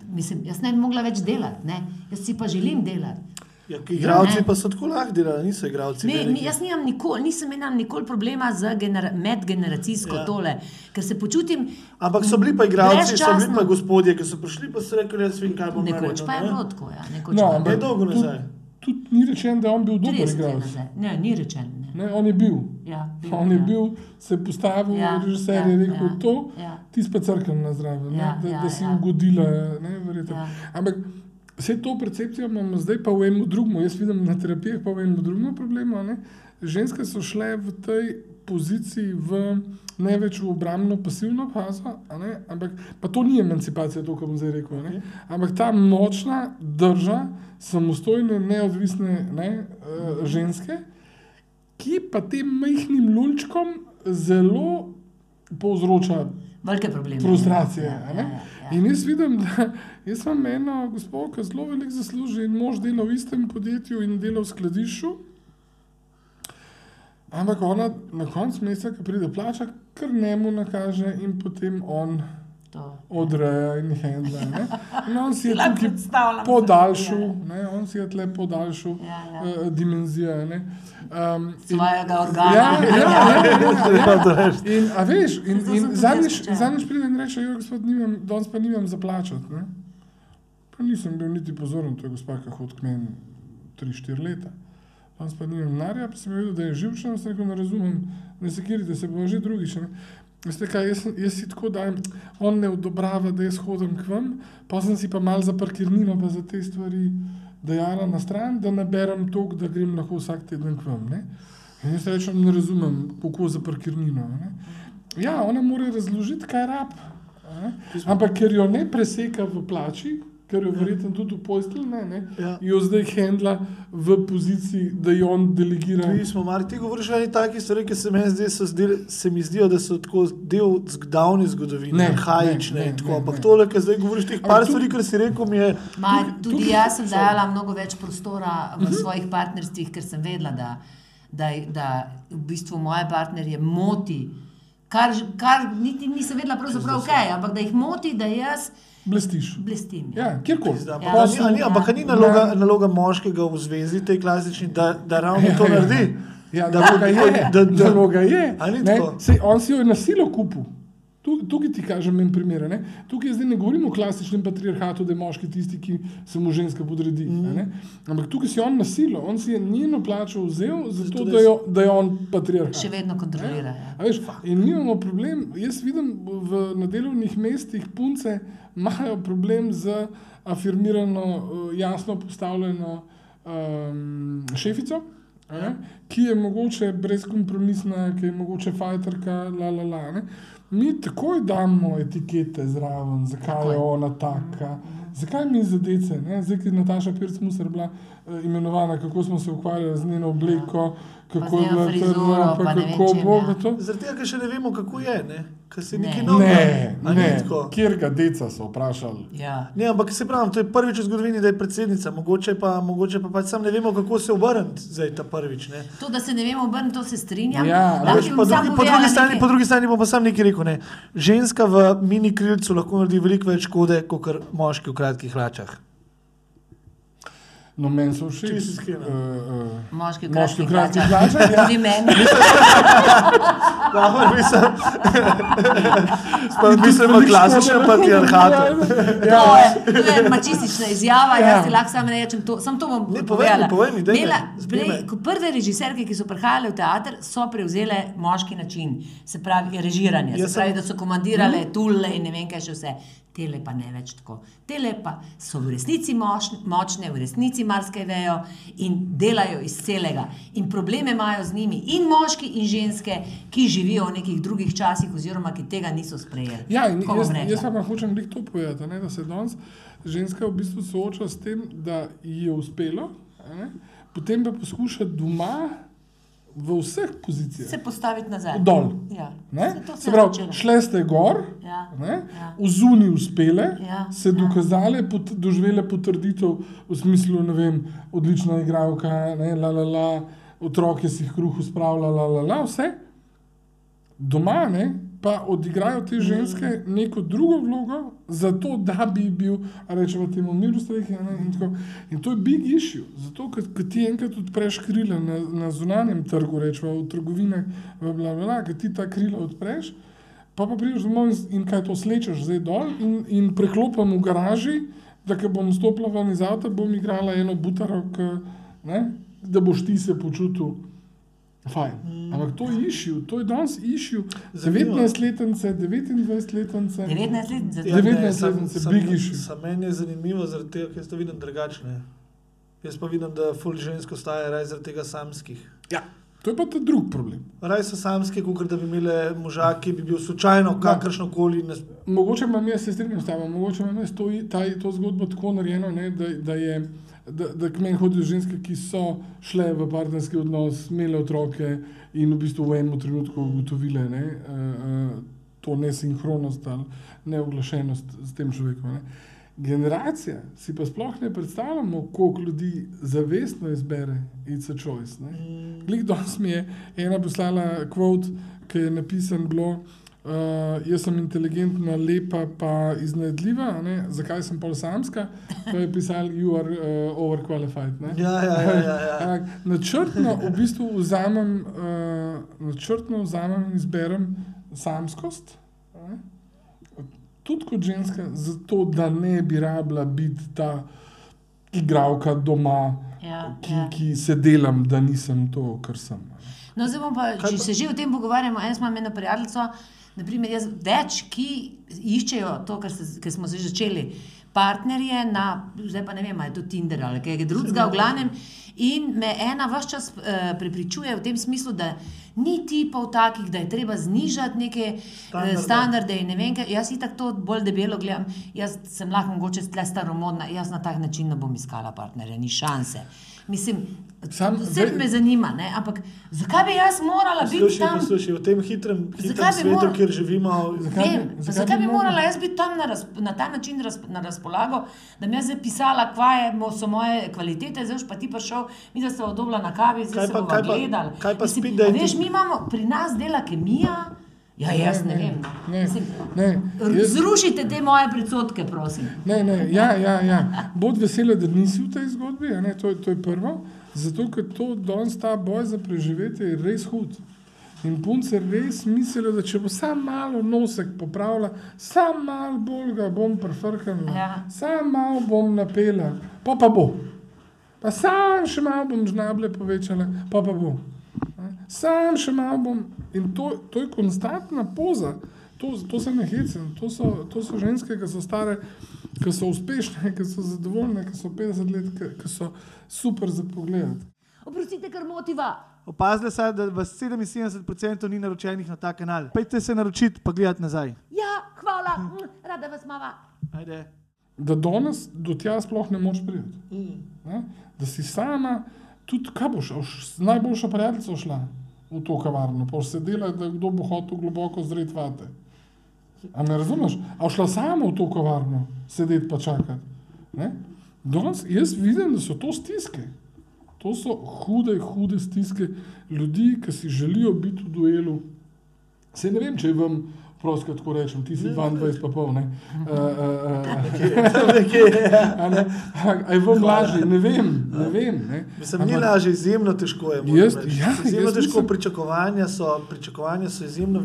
Mislim, jaz ne bi mogla več delati, ne? jaz si pa želim delati. Ja, igravci ne. pa so tako lahko delali, niso igravci. Ne, veliki. ni, jaz nimam nikoli, nisem imela nikoli problema z genera medgeneracijsko Ja. tole, ker se počutim. Ampak so bili pa igravci, so bili pa gospodje, ki so prišli, pa so rekli, jaz vem, kaj bom Nekoč pa je ne. bilo tako. Ja, nekoč No, pa je ampak Ne dolgo nazaj. Tudi ni rečeno, da je on bil dober 30 let igralec. nazaj. Ne, ni rečeno. Ne. Ne, on je bil. Ja, bil, On je ja. bil, se je postavil, Ja, režiser ja, je rekel ja, to, ja. ti pa crkven na zraven, Ja, ne, da, ja, da si ja. ugodila. Ne, verjetno. Ja. Ampak vse to percepcijo imamo zdaj pa v enem drugem, jaz vidim na terapijah pa v enem drugem problemu. Ne. Ženske so šle v tej poziciji v ne več v obrambno pasivno fazo, ampak pa to ni emancipacija, to, kar bom zdaj rekel. Ne, ampak ta močna drža, samostojne, neodvisne ne, uh, ženske, ki pa tem majhnim lulčkom zelo povzroča Velike probleme. frustracije. Ja, ja, ja. In jaz vidim, da jaz imam eno gospod, ki zelo veliko zasluži in mož dela v istem podjetju in dela v skladišču. Ampak ona na koncu meseca, ki pride plača, kar njemu nakaže in potem on To. odreja in handla. ne. In on si je tukaj podaljšal, ne, on si je tle podaljšal Ja, ja. uh, dimenzijo. ne. Um, Svojega organa. Ja, ja, ja, ja, ja, ja. In, a veš, in, in zadnjič, pride in reče, jo, gospod, nimam, danes pa nimam za plačati. Ne? Pa nisem bil niti pozoren, to je gospa, ki hodi k meni 3-4 leta. Danes pa nimam denarja, pa sem videl, da je živčen, sem rekel, ne razumem, ne sekirite se, bo že drugič. Ne? Veste kaj, jaz, jaz si tako dajem, on ne odobrava, da jaz hodim k vam, pa sem si pa mal za parkirnino, pa za te stvari dejala na stran, da naberem tok, da grem lahko vsak teden k vam. Ne? In jaz rečem, ne razumem, kako za parkirnino. Ne? Ja, ona mora razložiti, kaj rab. ne. Ampak ker jo ne preseka v plači, ker jo verjetno tudi v postelji ne, ne, Ja. jo zdaj handla v poziciji, da jo on delegira. Mi smo, Mari, ti govoriš o eni taki stvari, ki se, meni zdi, so zdel, se mi zdijo, da so tako del davne zgodovine, Ne, arhaične ne, in tako. Ampak tole, ki zdaj govoriš, teh par stvari, kar si rekel, mi je. Ma, tudi tukaj- jaz sem dajala mnogo več prostora v svojih partnerstvih, ker sem vedela, da, da, da v bistvu moje partnerje moti. Kar, kar niti nisem vedela, pravzaprav kaj, ampak da jih moti, da jaz Blestiš. blestim. Ja, kjerkoli. Ja. pa ni- a ni- Ja. Ampak a ni naloga, naloga moškega v zvezi, tej klasični, da, da ravno to Ja, ja. naredi. Ja, Da da, bo- da, je, da- da, da- da ga je. A ni Ne, tako? sej, on si jo je na silo kupil. Tu- Tukaj ti kažem en primer. Ne? Tukaj zdaj ne govorimo o klasičnem patriarhatu, da je moški tisti, ki se mu ženska podredi. Mm. Ampak tukaj si on na silo, on si je njeno plačo vzel, zato, Zato, da jo, da je on patriarhat. Še vedno kontrolira. Ja. Veš, in mi imamo problem, jaz vidim v, na delovnih mestih punce imajo problem z afirmirano, eh, jasno postavljeno um, šefico, a ne, ki je mogoče brezkompromisna, ki je mogoče fajterka, la la la. Ne. Mi takoj damo etikete zraven, zakaj Takoj. je ona taka. Zakaj mi zadece, ne? zdaj, ki je Nataša Pirc-Musar bila uh, imenovana, kako smo se ukvarjali z njeno obleko, kako je bila frizuro, pa pa ne vem kako čem, bo ja. to. Zaradi tega, ker še ne vemo, kako je, ne? ker se Ne. nekaj novega. Ne, ne, tako? kjer ga deca so vprašali. Ja. Ne, ampak se pravi, to je prvič v zgodovini, da je predsednica, mogoče pa, mogoče pa pač sam ne vemo, kako se obrniti zdaj ta prvič. Ne? To, da se ne vemo obrniti, to se strinjam. Ja, samo drugi, po, drugi strani, po drugi strani bom pa sam nekaj rekel. Ne. Ženska v mini krilcu lahko naredi veliko več škode, kot moški v kratkih hlačah. No, meni so všeč. Uh, uh, Moški Moški hlačah. hlačah, ja. Tudi meni. Dobro, mislim, Sploh mislim v klasičnem patriarhatu. Ja, To je, to je mačistična izjava, Ja. jaz ti lahko samo rečem to. Sam to bom Ne, povej mi, povedala. povej mi, zbij prej, me. ko Prve režiserke, ki so prihajale v teater, so prevzele moški način, se pravi režiranje. Se pravi, da so komandirale tule in ne vem kaj še vse. Tele pa ne več tako. Tele pa so v resnici moč, močne, v resnici marsikaj vejo in delajo iz celega. In probleme imajo z njimi in moški in ženske, ki živijo v nekih drugih časih oziroma ki tega niso sprejeli. Ja, in Tako bom jaz, jaz pa hočem glih to povedati, ne, da se danes ženska v bistvu sooča s tem, da ji je uspelo, ne, potem pa poskuša doma v vseh pozicijah. Se postaviti nazaj. Dol. Ja. Ne? Se se pravi, začelo. šle ste gor, Ja. ne? Ja. v zuni uspele, Ja. se dokazale, pot, doživele potrditev v smislu, ne vem, odlična igralka, ne, la, la, la, otroke si jih kruh uspravlja, la, la, la, vse. Doma ne, pa odigrajo te ženske neko drugo vlogo, zato da bi bil, rečemo temu, miru strehi. In, tako. in to je big issue, zato ker ker ti enkrat odpreš krila na, na zunanjem trgu, rečemo v trgovinah, ker ti ta krila odpreš. Pa pa prideš domov in, in kaj to slečeš zdaj dol in, in preklopim v garaži, da ko bom stopila ven iz avta, bom igrala eno butaro, k, ne, da boš ti se počutil fajn. Mm. Ampak to je išil, to je danes išil. Zanimivo. 19-letence, 29-letence. 19 let za Ja. 19 sam- let se sam- big issue. Sam meni je zanimivo, zaradi tega, ker jaz to vidim drugačne. Jaz pa vidim, da ful žensko staje raje zaradi tega samskih. Ja. To je pa ta drug problem. Raje so samske, kot da bi imele moža, ki bi bil slučajno kakršno koli. Ne... Mogoče imam jaz se strinjam s tabo, mogoče imam jaz to, ta, to zgodbo tako narejeno, ne, da, da, je, da, da k meni hodijo ženske, ki so šle v partnerski odnos, imele otroke in v bistvu v enem trenutku ugotovile ne, uh, uh, to nesinhronost ali neoglašenost s tem človekom. Ne. Generacija si pa sploh ne predstavljamo, koliko ljudi zavestno izbere It's a Choice. Ne. Glik danes mi je ena poslala kvot, ki je napisan bilo. Uh, jaz sem inteligentna, lepa, pa iznajdljiva. Ne? Zakaj sem pol samska? To je pisal, you are uh, overqualified. Ne? Ja, ja, ja. ja, ja. Načrtno v bistvu vzamem, uh, načrtno vzamem in izberem samskost, a ne? tudi kot ženska, zato da ne bi rabila biti ta igralka doma, Ja, ki, ja. ki se delam, da nisem to, kar sem. ne. No, zdaj bom pa, če pa- se že o tem pogovarjamo, jaz imam eno prijateljico, naprimer, jaz, več, ki iščejo to, kar, se, kar smo že začeli, partnerje na, zdaj pa ne vem, ali je to Tinder ali kaj drugega, v glavnem. In me ena vse čas uh, prepričuje v tem smislu, da ni tipov takih, da je treba znižati neke standarde, Standarde. standarde in ne vem, kaj. Jaz itak to bolj debelo gledam. Jaz sem lahko mogoče tle staromodna, jaz na tak način ne bom iskala partnerja, ni šanse. Mislim, Sam- vse zdaj- me zanima, ne? ampak zakaj bi jaz morala biti Poslušaj, tam? poslušaj, v tem hitrem, hitrem bi svetu, moral- kjer živimo, Zakaj bi- Vem, zakaj zakaj, zakaj bi bi morala jaz biti tam na, raz, na ta način raz, na razpolago, da mi jaz zdaj pisala, kaj je, mo- so moje kvalitete, zdaj pa ti prišel, mi da ste odobla na kavi, zdaj Kaj se pa- bomo kaj pa- gledali. kaj pa Mislim, speed a dating? Veš, mi imamo, pri nas dela kemija, Ja, jaz ne, vem. Ne, Mislim, ne, jaz, Zrušite te moje predsotke, prosim. ne, ne, ja, ja, ja. Bod vesela, da nisi v tej zgodbi, ne, to, je- to je prvo. Zato, ker to danes ta boj za preživetje je res hud. In punce res mislijo, da če bo samo malo nosek popravila, samo malo bolj ga bom prefrkala, Ja. samo malo bom napela, pa pa bo. Pa sam še malo bom žnable povečala, pa pa bo. Sam še malo bom. In to, to je konstantna poza. To, to se ne hecam. To so, to so ženske, ki so stare, ki so uspešne, ki so zadovoljne, ki so 50 let, ki, ki so super za pogled. Oprostite, kar motiva. Opazili ste, da vas 77% ni naročenih na ta kanal. Pejte se naročiti, pa gledati nazaj. Ja, hvala, mm, rada vas mava. Ajde. Da danes do tja sploh ne moreš priti. Ne? Da si sama, tudi kaj boš, boš z najboljšo prijateljico šla v to kavarno, pa boš sedela, da kdo bo hotel globoko zreti vate. A me razumeš? A šla sama v to kavarno, sedeti pa čakati. Ne? Danes jaz vidim, da so to stiske. To so hude, hude stiske ljudi, ki si želijo biti v duelu. Se ne vem, če je vam, prosto tako rečem, ti si 22, pa pol. Ne? Uh, uh, uh, a ne? A a je vam lažje? Ne vem, ne vem. Ne? Mislim, ni lažje, izjemno težko je. Jaz- ja, izjemno težko pričakovanja so, pričakovanja so izjemno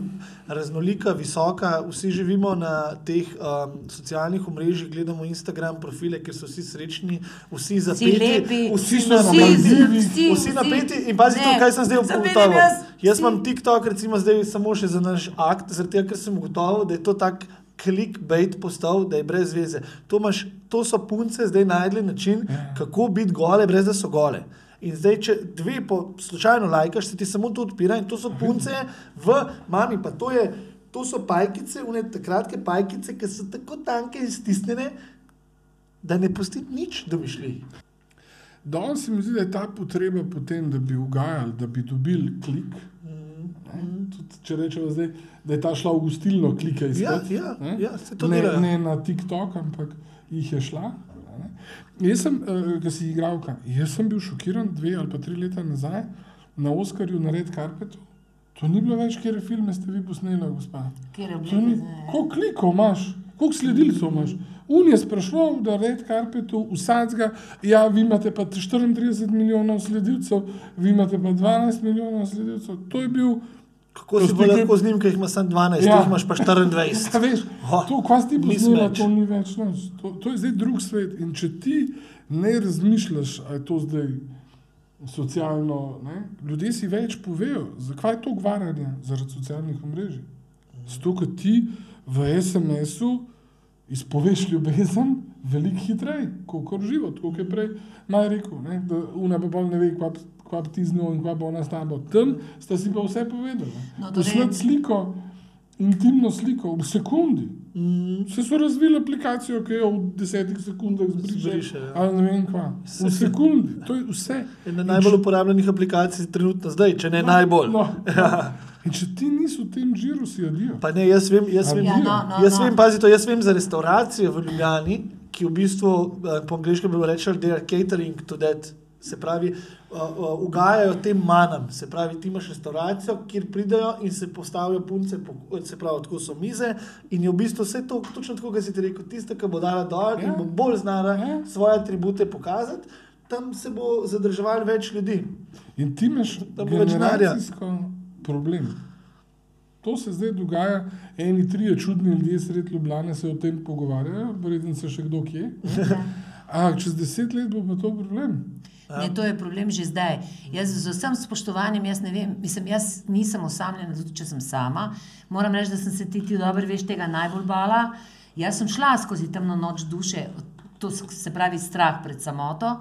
raznolika, visoka. Vsi živimo na teh um, socialnih omrežjih, gledamo Instagram profile, kjer so vsi srečni, vsi zapeti, lepi, vsi, so Vsi, napeti. vsi, Vsi napeti in pazi to, Ne, kaj sem zdaj ugotovil. jaz, imam TikTok, recimo zdaj samo še za naš akt, zaradi tega, ker sem ugotovil, da je to tak clickbait postal, da je brez veze. To, imaš, to so punce zdaj najdli način, kako biti gole, brez da so gole. In zdaj, če dve po slučajno lajkaš, se ti samo to odpira in to so punce v mami, pa to je. To so pajkice, une kratke pajkice, ki so tako tanke in stisnjene, da ne pusti nič domišljij. Danes se mi zdi, da je ta potreba po tem, da bi ugajali, da bi dobili klik. Ne? Tudi, če rečemo zdaj, da je ta šla v gostilno klike Ja, iskati. ja, ne? ja, se to ne, dela. ne na TikTok, ampak jih je šla. ne. Jaz sem, uh, ki si igralka, jaz sem bil šokiran dve ali pa tri leta nazaj na Oscarju na Red Carpetu. To ni bilo več, kjer filme ste vi posneli, gospa. Ni- Koliko klikov imaš, koliko sledilcev imaš? Un je sprašval, da red karpetu vsakega, ja, vi imate pa 34 milijonov sledilcev, vi imate pa 12 milijonov sledilcev. To je bil, Kako si pa stike- lahko z njim, ki jih ima samo 12, Ja. imaš pa 24. a veš, to, si ti mismatch. to ni več noč. To, to je zdaj drug svet. In če ti ne razmišljaš, ali je to zdaj socialno, ne? ljudje si več povejo, zakaj je to gvaranje zaradi socialnih omrežij. Zato, ker ti v SMS-u izpoveš ljubezen veliko hitreje, kot je prej Maj rekel, ne? da una pa bolj ne ve, kva, kva bi ti z njo in kva bo ona s tabo. Tam sta si pa vse povedala. No, torej- Posnet sliko, intimno sliko v sekundi. Mm, Vse so razvili aplikacijo, ki jo v desetih sekundah zbriše. Ja. Ne vem kva. V sekundi, to je vse. ena najbolj uporabljenih aplikacij trenutno zdaj, če ne najbolj. No. In če ti nisi v tem žiru, si adijo. Pa ne, jaz vem, jaz vem, Ja, no, no, jaz no. vem, pazi to, jaz vem za restauracijo v Ljubljani, ki v bistvu eh, po angliško bi rečeli, da je catering to that. Se pravi, uh, uh, ugajajo tem manam. Se pravi, ti imaš restauracijo, kjer pridejo in se postavijo punce, se pravi, tako so mize. In je v bistvu vse to, točno tako, kot si ti rekel, tista, ki bo dala dol Ja. in bo bolj znala Ja. svoje atribute pokazati, tam se bo zadrževalo več ljudi. In ti imaš Da bo več denarja. generacijsko problem. To se zdaj dogaja, eni trije čudni ljudje sred Ljubljana se o tem pogovarjajo, verjetno se še kdo kje. Ampak čez deset let bo pa to problem. Ne, to je problem že zdaj. Jaz z vsem spoštovanjem, jaz ne vem, mislim, jaz nisem osamljena, tudi če sem sama. Moram reči, da sem se ti, ti dobro veš, tega najbolj bala. Jaz sem šla skozi temno noč duše, to se pravi strah pred samoto,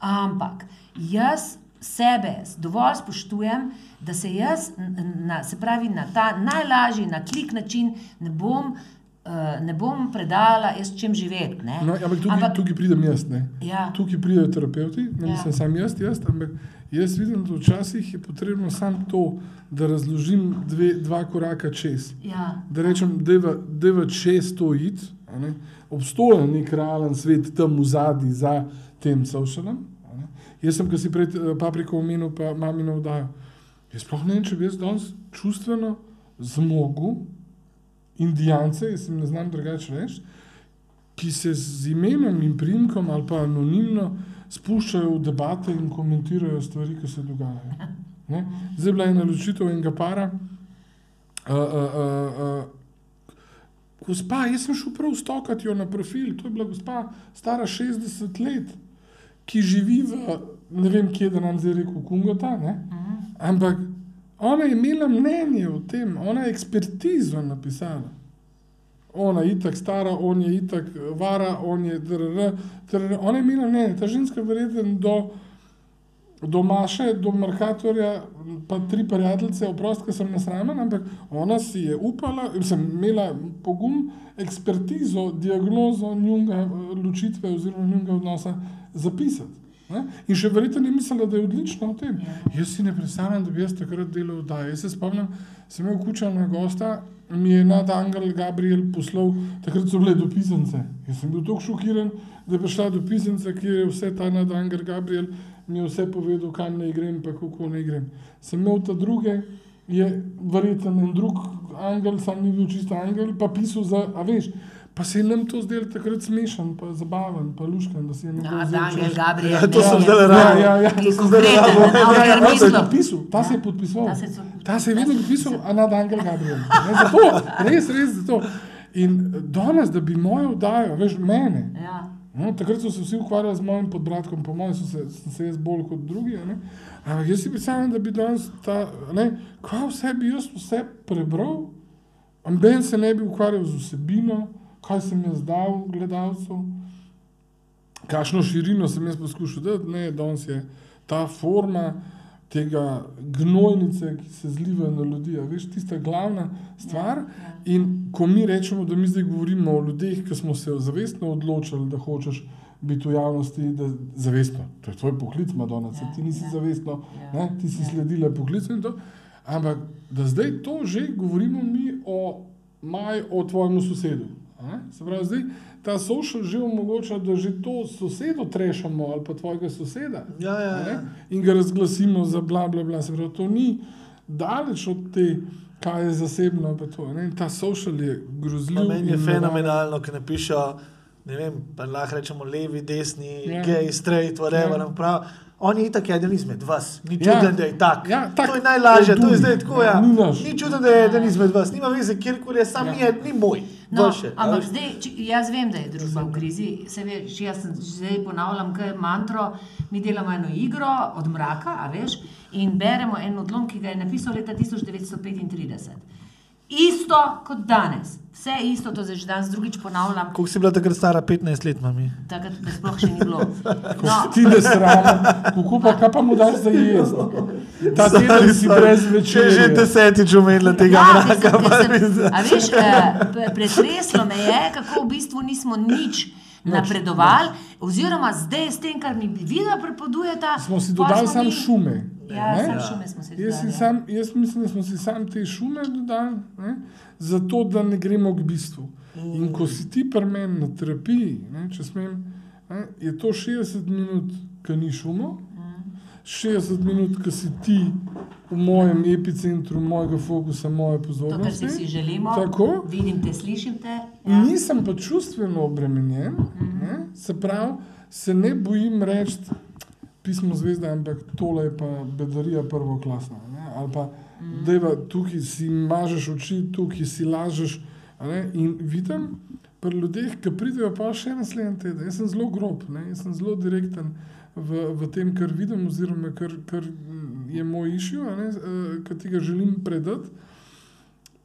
ampak jaz sebe dovolj spoštujem, da se jaz, na, se pravi, na ta najlažji, na klik način ne bom. Uh, ne bom predala, jaz čem živeti. ne. No, ampak tukaj, Ampak- tukaj pridem jaz. Ne? Ja. Tukaj pridejo terapeuti, ne Ja. mislim sam jaz, jaz, ampak jaz vidim, da včasih je potrebno samo to, da razložim dve, dva koraka čez. Ja. Da rečem, da je čez to id. ne. Obstoja nek realen svet tam v zadnji za tem socialom. Jaz sem, ki si pred eh, papriko omenil, pa mamino vdajo. Jaz sploh ne vem, če bi jaz danes čustveno zmogel indijance, jaz jim ne znam drugače reči, ki se z imenom in primkom ali pa anonimno spuščajo v debate in komentirajo stvari, ki se dogajajo. Ne? Zdaj je bila ena ločitev enega para. Uh, uh, uh, uh, gospa, jaz sem šel prav stokati jo na profil, to je bila gospa stara 60 let, ki živi v ne vem kje, da nam zdaj rekel Kungota, ne? ampak ona je imela mnenje o tem, ona je ekspertizo napisala. Ona je itak stara, on je itak vara, on je drr, drr, ona je imela mnenje, ta ženska verjetno do do Maše, do Merkatorja, pa tri prijateljice, oprosti, ker sem nasramen, ampak ona si je upala, sem imela pogum, ekspertizo, diagnozo njunga ločitve oziroma njunga odnosa zapisati. Ne? In še verjetno ni mislila, da je odlična v tem. Jaz si ne predstavljam, da bi jaz takrat delal oddaje. Jaz se spomnim, sem imel kučana gosta, mi je nad Angel Gabriel poslal, takrat so bile dopisance. Jaz sem bil tako šokiran, da je prišla dopisnica, kjer je vse ta nad Angel Gabriel mi je vse povedal, kam naj grem, pa kako naj grem. Sem imel ta druge, je verjeten en drug angel, sam ni bil čisto angel, pa pisal za, a veš, pa se je nam to zdelo takrat smešen, pa zabaven, pa luškan, da si je nekdo No, vzel Daniel Gabriel. Ja, to sem je- zdajle Ja, rado. ja, ja. To je sem rado. na Ja, kar Ta se je mislim. podpisal, ta se je podpisal. Ta se je se je vedno podpisal, a nad Angel Gabriel. Ne, zato, res, res zato. In danes, da bi mojo oddajo, veš, mene, Ja. No, takrat so se vsi ukvarjali z mojim podbratkom, po mojem, so se, sem se jaz bolj kot drugi. a ne. Ampak jaz si predstavljam, da bi danes ta, ne, kaj vse bi jaz vse prebral, amben se ne bi ukvarjal z vsebino, kaj sem jaz dal gledalcu, kakšno širino sem jaz poskušal dati. Ne, danes je ta forma tega gnojnice, ki se zliva na ljudi, veš, tista glavna stvar. In ko mi rečemo, da mi zdaj govorimo o ljudeh, ki smo se zavestno odločili, da hočeš biti v javnosti, da zavestno, to je tvoj poklic, Madonna, ja, ti nisi ja. ja, zavestno, Ja, ja, ne, ti si ja. ja. sledila poklicu in to. Ampak da zdaj to že govorimo mi o maj, o tvojem sosedu. Ne. Se pravi, zdaj ta social že omogoča, da že to sosedo trešamo ali pa tvojega soseda. Ja, ja, ne, ja. In ga razglasimo za bla, bla, bla. Se pravi, to ni daleč od te, kaj je zasebno. pa To, ne. Ta social je grozljiv. Meni je fenomenalno, ker napišejo, ne vem, pa lahko rečemo levi, desni, Ja. yeah. gay, straight, whatever. Ja. Yeah. On je itak eden izmed vas, ni Ja. čuden, da je tak. Ja, tak. To je najlažje, to je zdaj tako. Ja. Ni naš. Ni čuden, da je eden izmed vas, nima veze, kjerkoli je, sam Ja. ja. ni, ni moj. No, Boljše, ampak veš. zdaj, če, jaz vem, da je družba v krizi. Se veš, jaz sem zdaj ponavljam, kaj je mantro. Mi delamo eno igro od mraka, a veš, in beremo en odlom, ki ga je napisal leta 1935. Isto kot danes, vse isto, to zdaj že danes drugič ponavljam, Koliko si bila takrat stara, 15 let, mami? takrat me sploh še ni bilo. No, Ti ne sram, kako pa, kaj pa mu daš za jesti? Ta teden si brez Če večerje. že desetič omenila tega Ja, mraka, sem- sem- a veš, eh, pretreslo me je, kako v bistvu nismo nič napredovali, oziroma zdaj s tem, kar mi videa prepodujeta. Smo si dodali samo mi- šume. Ja, ne? samo šume smo si Jaz, dodali. ja. sam, jaz mislim, da smo si sam te šume dodali, ne? zato da ne gremo k bistvu. In ko si ti pri meni na terapiji, ne, če smem, ne, je to 60 minut, ki ni šumo, 60 minut, ki si ti v mojem epicentru, mojega fokusa, moje To, kar pozornosti. si želimo. Tako. Vidim te, slišim te. Ja. Nisem pa čustveno obremenjen, ne? se pravi, se ne bojim reči pismo zvezda, ampak tole je pa bedarija prvoklasna. Ne? Ali pa deva, tukaj si mažeš oči, tukaj si lažeš. ne, In vidim pri ljudeh, ki pridejo pa še naslednji teden. Jaz sem zelo grob, ne? jaz sem zelo direkten v, v tem, kar vidim, oziroma kar, kar je moj išil, ki ti ga želim predati.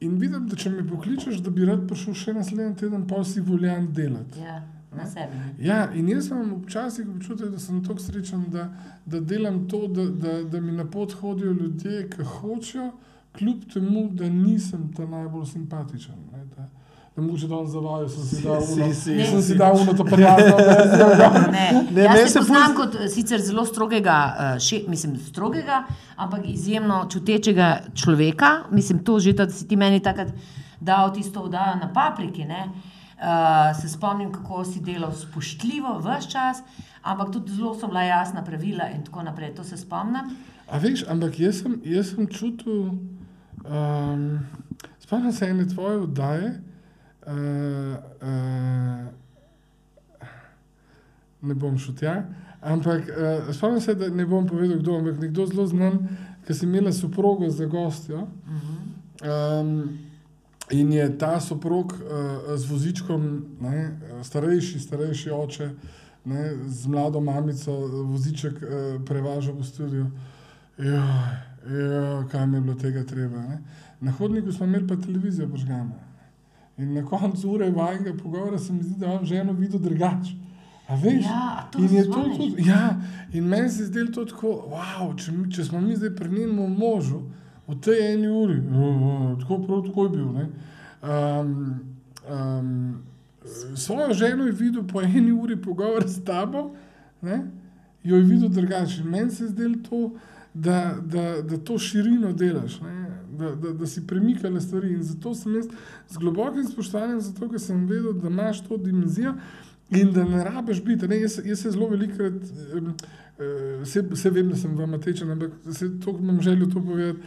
In vidim, da če me pokličeš, da bi rad prišel še naslednji teden, pa si voljan delati. Ja, na sebi. Ja, in jaz imam občasih občutek, da sem tako srečen, da, da delam to, da, da, da mi na pot hodijo ljudje, ki hočejo, kljub temu, da nisem ta najbolj simpatičen. Ne, da mogoče danes zavajal, sem si dal Si, uno, si, sem si. si dal uno to prijazno. verzijo. Ne, Ne, jaz meni se poznam ful- kot eh, sicer zelo strogega, eh, še, mislim, strogega, ampak izjemno čutečega človeka. Mislim, to že, da si ti meni takrat dal tisto vdajo na papriki. Ne? Uh, se spomnim, kako si delal spoštljivo, vse čas, ampak tudi zelo so bila jasna pravila in tako naprej. To se spomnim. A veš, ampak jaz sem, jaz sem čutil, um, spomnim se ene tvoje oddaje. Uh, uh, ne bom šel tja, ampak uh, spomnim se, da ne bom povedal, kdo, ampak nekdo zelo znan, ki si imela soprogo za gostjo. Um, in je ta soprog uh, z vozičkom, ne, starejši, starejši oče, ne, z mlado mamico, voziček uh, prevažal v studio. Ja, ja, kaj mi je bilo tega treba. Ne. Na hodniku smo imeli pa televizijo požgano. In na koncu ure vajnega pogovora se mi zdi, da imam ženo videl drugače. A veš? Ja, a to in je to zvoniš? tudi. Ja, in meni se zdi to tako, wow, če, če smo mi zdaj pri njenem možu, v tej eni uri, uh, tako prav tako je bil. ne. Um, um, svojo ženo je videl po eni uri pogovor s tabo, ne? jo je videl drugače. Meni se je zdelo to, da, da, da to širino delaš, ne? Da, da, da si premikala stvari. In zato sem jaz z globokim spoštovanjem, zato ker sem vedel, da imaš to dimenzijo. In da ne rabiš biti. Ne, jaz, jaz se zelo velikokrat, um, uh, vse, vse vem, da sem vam tečen, ampak se to imam željo to povedati.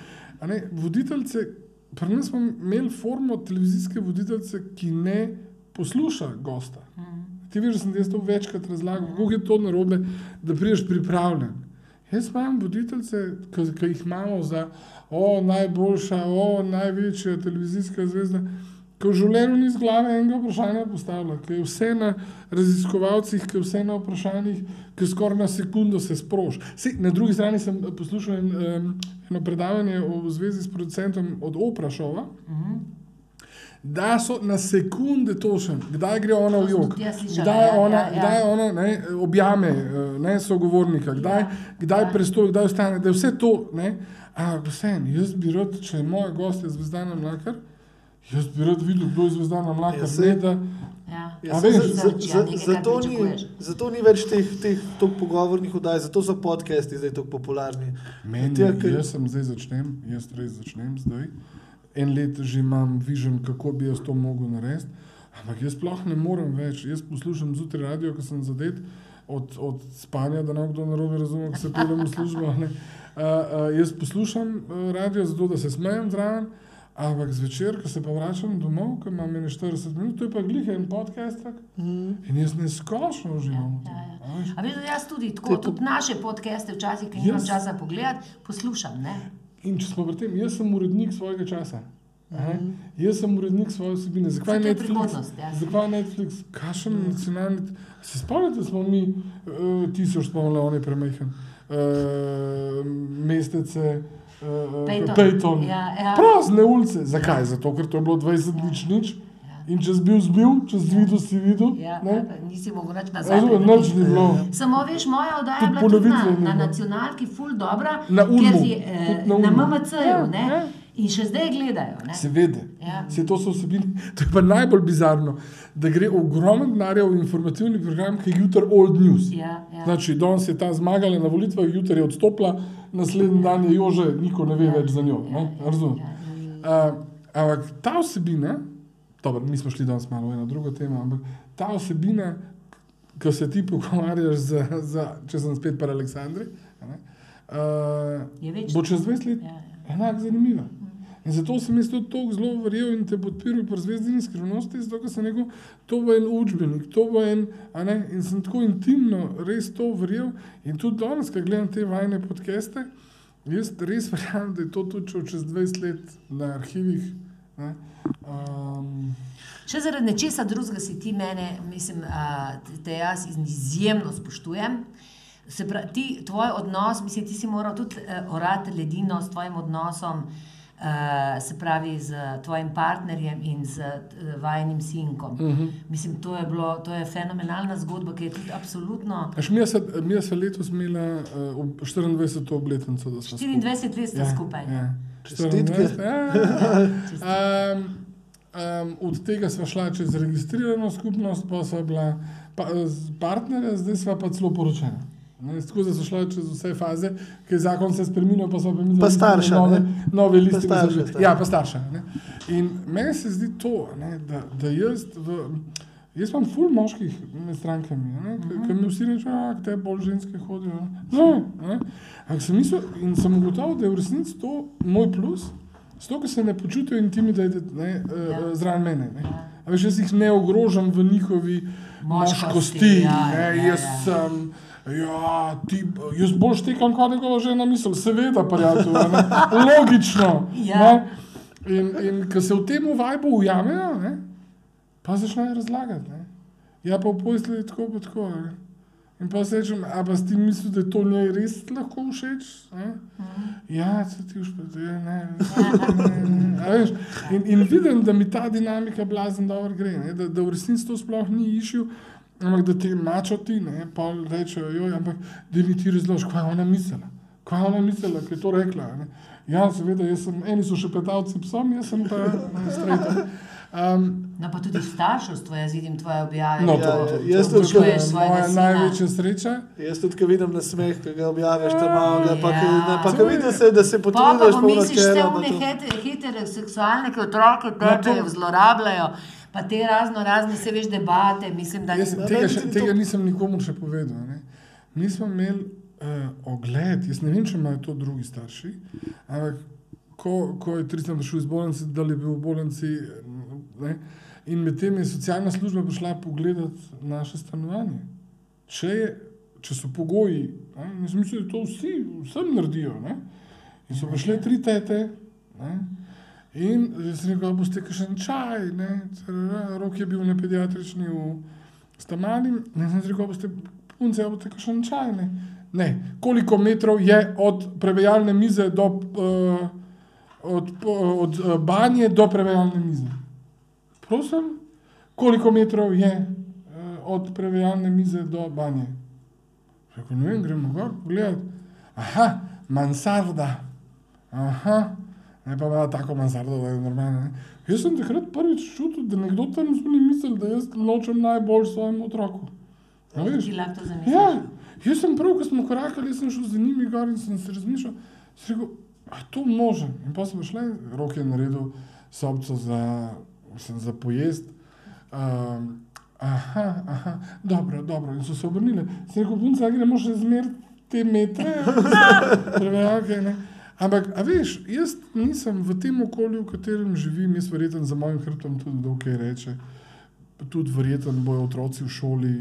Ne, voditeljce, pri nas smo imeli formo televizijske voditeljce, ki ne posluša gosta. Ti veš, da sem jaz to večkrat razlagal, kako je to narobe, da prideš pripravljen. Jaz imam voditeljce, ki jih imamo za o, najboljša, o, največja televizijska zvezda, ki v življenju ni z glave enega vprašanja postavila, ki je vse na raziskovalcih, ki je vse na vprašanjih, ki skoraj na sekundo se sproži. Saj, Na drugi strani sem poslušal en, um, eno predavanje o- v zvezi s producentom od Oprašova. Da so na sekunde točen, kdaj gre ona v jog, kdaj ja, ona, ja, ja. kdaj ona ne, objame eh, ne, sogovornika, kdaj, Ja, kdaj ja. prestoji, kdaj ostane, da je vse to. Ne, ampak vseeno, jaz bi rad, če je moja gostja Zvezdana Mlakar, jaz bi rad videl, kdo je Zvezdana Mlakar. Ja, Ja, ne, da, Ja. Ja, veš, za- za- ja, zato ni-. Zato ni več teh, teh tok pogovornih oddaj, zato so podcasti zdaj tako popularni. Meni, Tja, ker- jaz sem zdaj začnem, jaz res začnem zdaj. En let že imam vižen, kako bi jaz to mogel narediti, ampak jaz sploh ne morem več. Jaz poslušam zjutraj radio, ko sem zadet od, od spanja, da ne kdo narobe razumel, ko se peljem v službo. ne. Uh, uh, jaz poslušam uh, radio zato, da se smejem zraven, ampak zvečer, ko se pa vračam domov, ko imam ene 40 minut, to je pa glih en podcast. Mm. In jaz neskončno uživam. Ja, tem, ja. a veš. Da jaz tudi, tako, tudi naše podcaste, včasih, ki nimam Jaz- časa pogledati, poslušam. Ne? In če smo pri tem, jaz sem urednik svojega časa. Aha. Mhm. Jaz sem urednik svoje vsebine. Zakaj je Netflix? ja. Zakaj Netflix? Kakšen mm. nacionalni. Se spomnite, da smo mi uh, tisoč spomnili, on je premehen. Uh, mestece, uh, Peyton. Peyton. Ja, ja. Prazne ulice. Zakaj? Zato, ker to je bilo 20 nič nič. In če si bil zbil, če si videl, si videl. Ja, ne? ja, pa nisi mogel nič nazaj. Razumem, nič ni bilo. Samo veš, moja oddaja je bila tudi na, na nacionalki ful dobra, Na Ulmu, je, eh, na na. MMC-ju Ja, ne, ja. in še zdaj gledajo. Ne. Seveda. Ja. Vse to so vsebine. To je pa najbolj bizarno, da gre ogromno denarja v informativni program, ki je jutri old news. Ja, ja. Znači, danes je ta zmagala na volitvah, jutri je odstopila, naslednji dan je jože, niko ne ve Ja, več za njo. ja, ne? ja, Razumem. ja, ja, ja. Uh, ampak ta vsebina, dobro, mi smo šli danes malo eno drugo temo, ampak ta vsebina, ko se ti pogovarjaš, za, za, če sem spet pri Aleksandri, ne, uh, bo čez 20 let Ja, ja. enako zanimiva. In zato sem jaz tudi tako zelo verjel in te podpiral pri zvezdini skrivnosti, zato ker sem rekel, to bo en učbenik, to bo en, ne, in sem tako intimno res to verjel. In tudi danes, ko gledam te vajne podcaste, jaz res verjamem, da je to tudi čez 20 let na arhivih. Ne, um, Še zaradi nečesa drugega si ti mene, mislim, te jaz izjemno spoštujem. Se pravi, ti, tvoj odnos, mislim, ti si moral tudi uh, orati ledino s tvojim odnosom, uh, se pravi, z tvojim partnerjem in z uh, vajenim sinkom. Uh -huh. Mislim, to je, bilo, to je fenomenalna zgodba, ki je tudi absolutno. Až mi se, mi se letos imela uh, 24. obletnico, da smo 24 let sta skupaj. Ja. Čestitke. 24. Um, um, od tega smo šla čez registrirano skupnost, pa so bila pa, partnerja, zdaj smo pa celo poročena. Ne, da so šla čez vse faze, je zakon se spremenil, pa so pa mi Pa starša, nove, ne? nove liste. Pa starša. Ja, pa starša. Ne? In meni se zdi to, ne, da, da jaz, v, jaz imam ful moških med strankami, ki- mi vsi rečejo, da te bolj ženske hodijo. Ne. Ampak sem mislil in sem ugotovil, da je v resnici to moj plus. Zato, ker se ne počutijo intimidated ne, Ja. ja. zraven mene. Ne. Ja. Veš, jaz jih ne ogrožam v njihovi Moškosti, moškosti. ja, ne, ja, jaz ja. sem. Ja, ti, jaz bolj štekam, kot njegova žena misli, seveda, prijatelj, logično. Ja. Ne. In, in ko se v tem vajbu ujamejo, ne, pa začnejo razlagati. Ne. Ja, pa v posli je tako, pa tako. Ne. In pa se rečem, a pa si ti misliš, da to njej res lahko všeč? Ne? Ja, se ti ja, ne, ne, ne, ne. Veš, In, in vidim, da mi ta dinamika blazno dobro gre, ne? da, da v resnici to sploh ni išil. Ampak da ti mačoti, ne, pa rečejo, joj, ampak da mi ti razložiš, kaj je ona mislila. Kaj je ona mislila, ki je to rekla. Ne. Ja, seveda, jaz sem, eni so še petavci psom, jaz sem pa strejta. Um, No, pa tudi starševstvo, jaz vidim tvoje objave. no, to, to, jaz to, to, tudi to občuješ je svojega moja sina. največja sreča. Jaz tudi, vidim na smeh, ki ga objaviš tam malo, pa, Ja. ja. pa ko vidiš, se, da se Pa pa pa one to- hete- heteroseksualne, ki otroke No, to- tepejo, zlorabljajo, pa te razno razne, se veš, debate, mislim, da Jaz, Ja, tega, še, tudi tega nisem nikomu še povedal. Ne. Mi smo imeli uh, ogled, jaz ne vem, če imajo to drugi starši, ampak ko, ko je Tristan prišel iz bolnice, da je bil v bolnici. Ne, in medtem je socialna služba prišla pogledat naše stanovanje. Če, je, če so pogoji, ne, in jaz mislim, da to vsi, vsem naredijo. Ne. In so prišle tri tete. Ne, In jaz sem rekel, boste kakšen čaj, ne, rok je bil na pediatrični v Stamani, ne sem rekel, boste punce, boste kakšen čaj, ne. Ne, koliko metrov je od prevajalne mize do, uh, od, po- od uh, banje do prevajalne mize? Prosim, koliko metrov je uh, od prevajalne mize do banje? Rekel, ne vem, gremo gor pogledat. Aha, mansarda. Aha, ne pa ima tako mansardo, da je normalno. Ne? Jaz sem takrat prvič čutil, da nekdo tam zunaj misli, da jaz nočem najbolj svojemu otroku. A veš? ti lahko zamisliš. Ja, jaz sem prav, ko smo korakali, sem šel z njimi gor in sem se razmišljal, sem rekel, a to možen. In pa smo šli, rok je naredil sobco za, mislim, za pojest. Um, aha, aha, dobro, dobro. In so se obrnili. Sem rekel, punca, gremo še zmer te metre, prevajalke, ne. Ampak, a veš, jaz nisem v tem okolju, v katerem živim, jaz verjetno za mojim hrbtom tudi kdo kaj reče. Tudi verjetno bojo otroci v šoli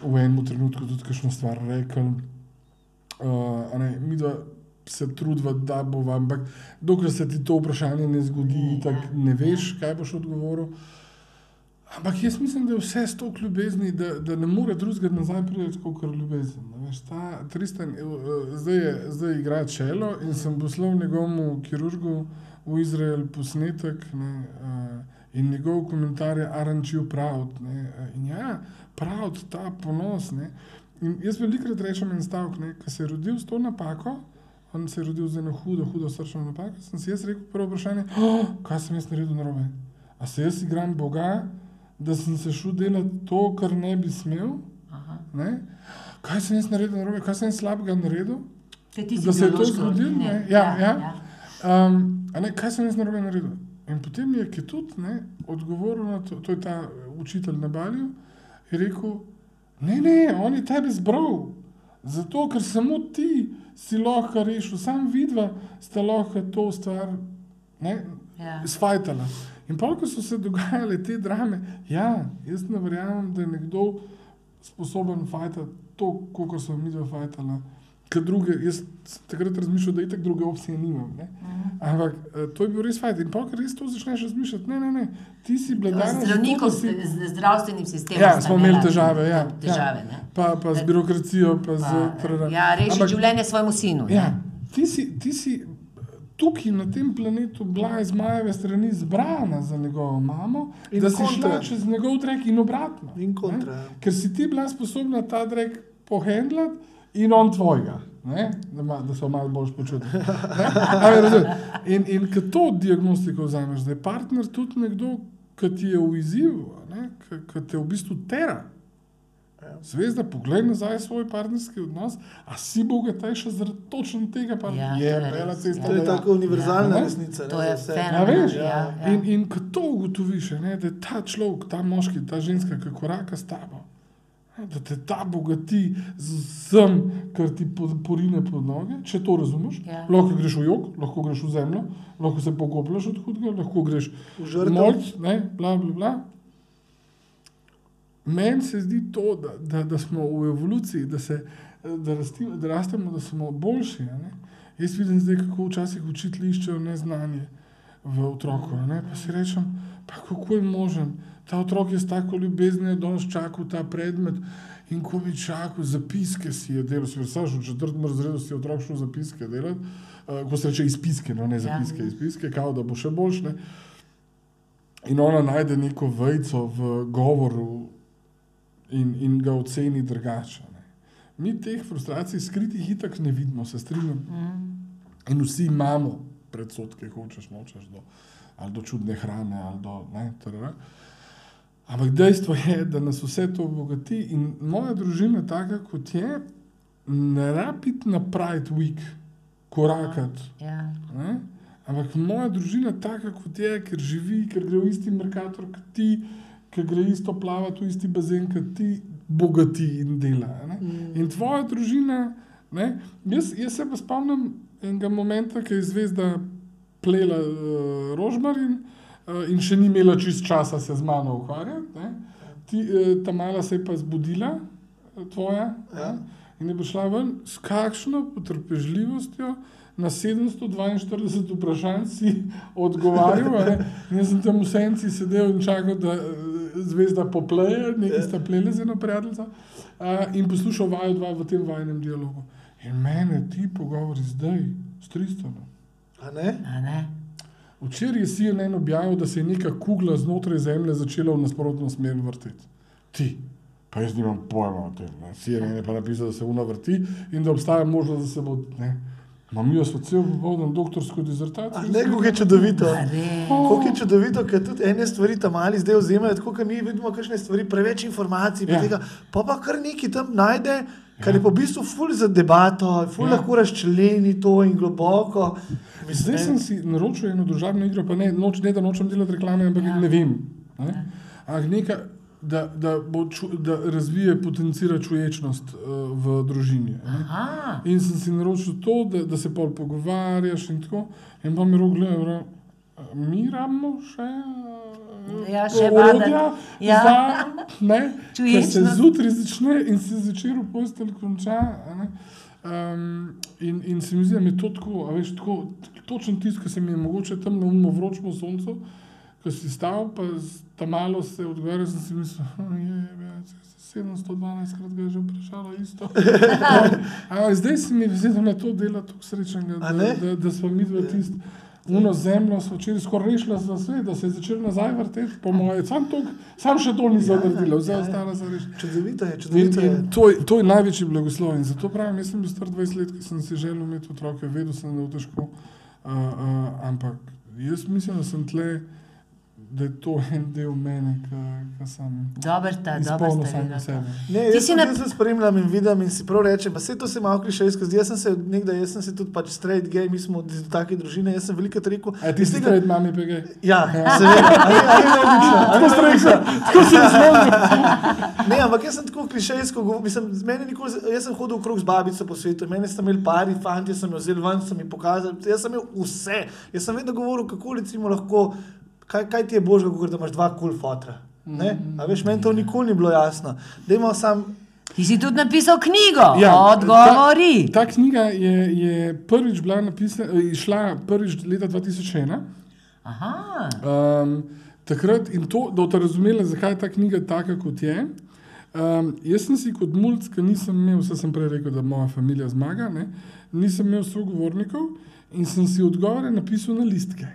v enem trenutku tudi kakšno stvar rekli. Uh, ne, mi da se trudiva, da bo vam, ampak dokler se ti to vprašanje ne zgodi, Ne, tako ja, ne veš, kaj boš odgovoril. Ampak jaz mislim, da je vse s to ljubezni, da, da ne more drugega nazaj priti kot ljubezen. a Veš, ta Tristan eh, eh, zdaj, je, zdaj igra čelo in sem poslal njegovemu kirurgu v Izrael posnetek ne, uh, in njegov komentar je? Ne, eh, in ja, proud, ta ponos. Ne. In jaz velikrat rečem en stavek, ki se je rodil s to napako. On se je rodil z eno hudo, hudo srčno napako. Sem si jaz rekel prvo vprašanje, oh, kaj sem jaz naredil narobe. A se jaz igram Boga, da sem se šel delati to, kar ne bi smel? Kaj sem jaz naredil narobe, kaj sem jaz slabega naredil? Da se je to zgodilo, ne? Ja, ja. Um, a ne, kaj sem jaz narobe naredil? In potem je Ketut ne, odgovoril na to, to je ta učitelj na Balju, je rekel, ne, ne, on je tebe zbral, zato ker samo ti si lahko rešil, sam vidva sta lahko to stvar ne, Ja. izfajtala. In pa, ko so se dogajale te drame, ja, jaz ne verjamem, da je nekdo sposoben fajtati to, kot so mi dva fajtala. Ker druge, jaz takrat razmišljal, da itek druge opcije nimam. Ne? Ampak eh, to je bil res fajn. In pa, ker res to začneš razmišljati, ne, ne, ne, ti si bledana. Z zdravnikom, si- z z zdravstvenim sistemom. Ja, smo imeli težave, ja, Težave, ja. ne. Pa, pa z birokracijo, pa z. Pa, trara. ja, rešiti Ampak- življenje svojemu sinu. ne. Ja, ti si, ti si tukaj na tem planetu bila iz Majeve strani zbrana za njegovo mamo, In da si kontra. šla čez njegov drek in obratno. In kontra, ne. ja. Ker si ti bila sposobna ta drek pohendlati in on tvojega. Ne? Da, ma, da se malo bolj počutiš. In, in ko to diagnostiko vzameš, da je partner tudi nekdo, ki ti je v izzivu, a ne, ki, te v bistvu tera. Zvezda, poglej nazaj svoj partnerski odnos, a si bogatejša zaradi točno tega, pa Ja, je bela cesta. To je Ja. tako univerzalna Ja. resnica. ne, To je vse. A fenomenalno. veš? Ja, ja. In, in ko to ugotoviš, ne, da je ta človek, ta moški, ta ženska, ki koraka s tabo, da te ta bogati z vsem, kar ti po- porine pod noge, če to razumeš. Ja. Lahko greš v jog, lahko greš v zemljo, lahko se pokopljaš od hudega, lahko greš V žrtev. molc, ne, bla, bla, bla. Meni se zdi to, da, da, da smo v evoluciji, da, se, da, rasti, da rastemo, da smo boljši. a Ne? Jaz vidim zdaj, kako včasih učitelji iščejo neznanje v otroku. a Ne? Pa si rečem, pa kako je možen. Ta otrok je s tako ljubeznijo danes čakal ta predmet in ko bi čakal, zapiske si je delal, si vsaš v četrtem razredu si je otrok šel zapiske delati, uh, ko se reče izpiske, no ne zapiske, Ja. izpiske, kao da bo še boljše. In ona najde neko vejco v govoru in, in ga oceni drugače. ne. Mi teh frustracij skritih itak ne vidimo, se strinjam. Mm. In vsi imamo predsodke, hočeš, nočeš, do, ali do čudne hrane, ali do. Ne, tarara. Ampak dejstvo je, da nas vse to obogati in moja družina, taka kot je, ne rabi na Pride Week korakati. Ja. Ne? Ampak moja družina, taka kot je, ker živi, ker gre v isti merkator kot ti, ker gre isto plavati v isti bazen kot ti, bogati in dela. Ne? In tvoja družina, ne? Jaz, jaz se pa spomnim enega momenta, ki je zvezda plela uh, rožmarin in še ni imela čist časa se z mano ukvarjati. ne. Ti, uh, ta mala se je pa zbudila, eh, tvoja. Ja. ne. In je prišla ven s kakšno potrpežljivostjo. Na 742 vprašanj si odgovarjal, a ne. in jaz sem tam v senci sedel in čakal, da eh, zvezda popleje, nekaj sta plele z eno prijateljico, a, in poslušal vaju dva v tem vajnem dialogu. In mene ti pogovori zdaj, s Tristanom. A ne? A ne? Včeraj je CNN objavil, da se je neka kugla znotraj Zemlje začela v nasprotno smer vrteti. Ti, pa jaz nimam pojma o tem. CNN je pa napisal, da se una vrti in da obstaja možnost, da se bo. Ne. Imam jaz cel popoldan doktorsko A dizertacijo. ne, kako je čudovito. Kako je čudovito, ker tudi ene stvari tam mali zdaj vzemajo, tako kot mi vidimo, kakšne stvari, preveč informacij, Ja. ja. tega, pa pa kar neki tam najde, kar je pa v bistvu ful za debato, ful Ja. ja. lahko razčleni to in globoko. Zdaj sem si naročil eno družabno igro, pa ne, noč, ne da nočem delati reklame, ampak Ja. ja. ne vem. Ne? Ampak neka, da, da, ču, da razvije, potencira čuječnost uh, v družini. In sem si naročil to, da, da se pol pogovarjaš in tako. In pa mi rok gleda, mi rabimo še. eh, Ja, še orodja vadati. Ja. za, ne, Ker se zjutraj začne in se zvečer v postelj konča. ne. Um, in, in se mi zdi, da je to tako, veš, tako, točen tisk, ki se mi je mogoče tam na umno vročemo soncu, ko si stal, pa ta malo se odgovarjal, sem si mislil, "Hm, je, je, 712 krat ga je že vprašala isto. Ampak zdaj se mi zdi, da me to dela tako srečnega, da, da, da smo mi dva tisti. Uno zemljo smo včeraj skoraj rešili za svet, da se je začel nazaj vrteti, po mojem, sam, tok, sam še to nisem naredil, vse ostalo za rešiti. Čudovito je, In, čudovito je. in to, je- to je največji blagoslov. In zato pravim, jaz sem bil star 20 let, ki sem si želel imeti otroke, vedel sem, da je to težko. Uh, uh, ampak jaz mislim, da sem tle, da je to en del mene, ki sem Dober ta, sta sam sebe. Ne, Ti jaz, si sem, na- se spremljam in vidim in si prav rečem, pa vse to se malo klišejsko zdi. Jaz sem se nekdaj, jaz sem se tudi pač straight gay, mi smo iz take družine, jaz sem veliko rekel. A ti si tega- straight mami PG? Ja, seveda, ali, ali ne odlično, ali ne odlično. Tako sem zmotil. Ne, ampak jaz sem tako klišejsko, mislim, z meni nikoli, jaz sem hodil okrog z babico po svetu, meni so imeli pari, fanti so me vzeli ven, so mi pokazali, jaz sem imel vse. Jaz sem vedno govoril, kako recimo lahko, kaj, kaj ti je božga, kako da imaš dva kul cool fotra. Ne? A veš, meni to nikoli ni bilo jasno. Dajmo sam, Ti si tudi napisal knjigo, Ja, odgovori. Ta, ta knjiga je, je prvič bila napisana, išla prvič leta 2001. Aha, Um, takrat in to, da boste razumeli, zakaj je ta knjiga taka, kot je. Um, jaz sem si kot mulj, ki nisem imel, vse sem prej rekel, da moja družina zmaga, ne, nisem imel sogovornikov in sem si odgovore napisal na listke.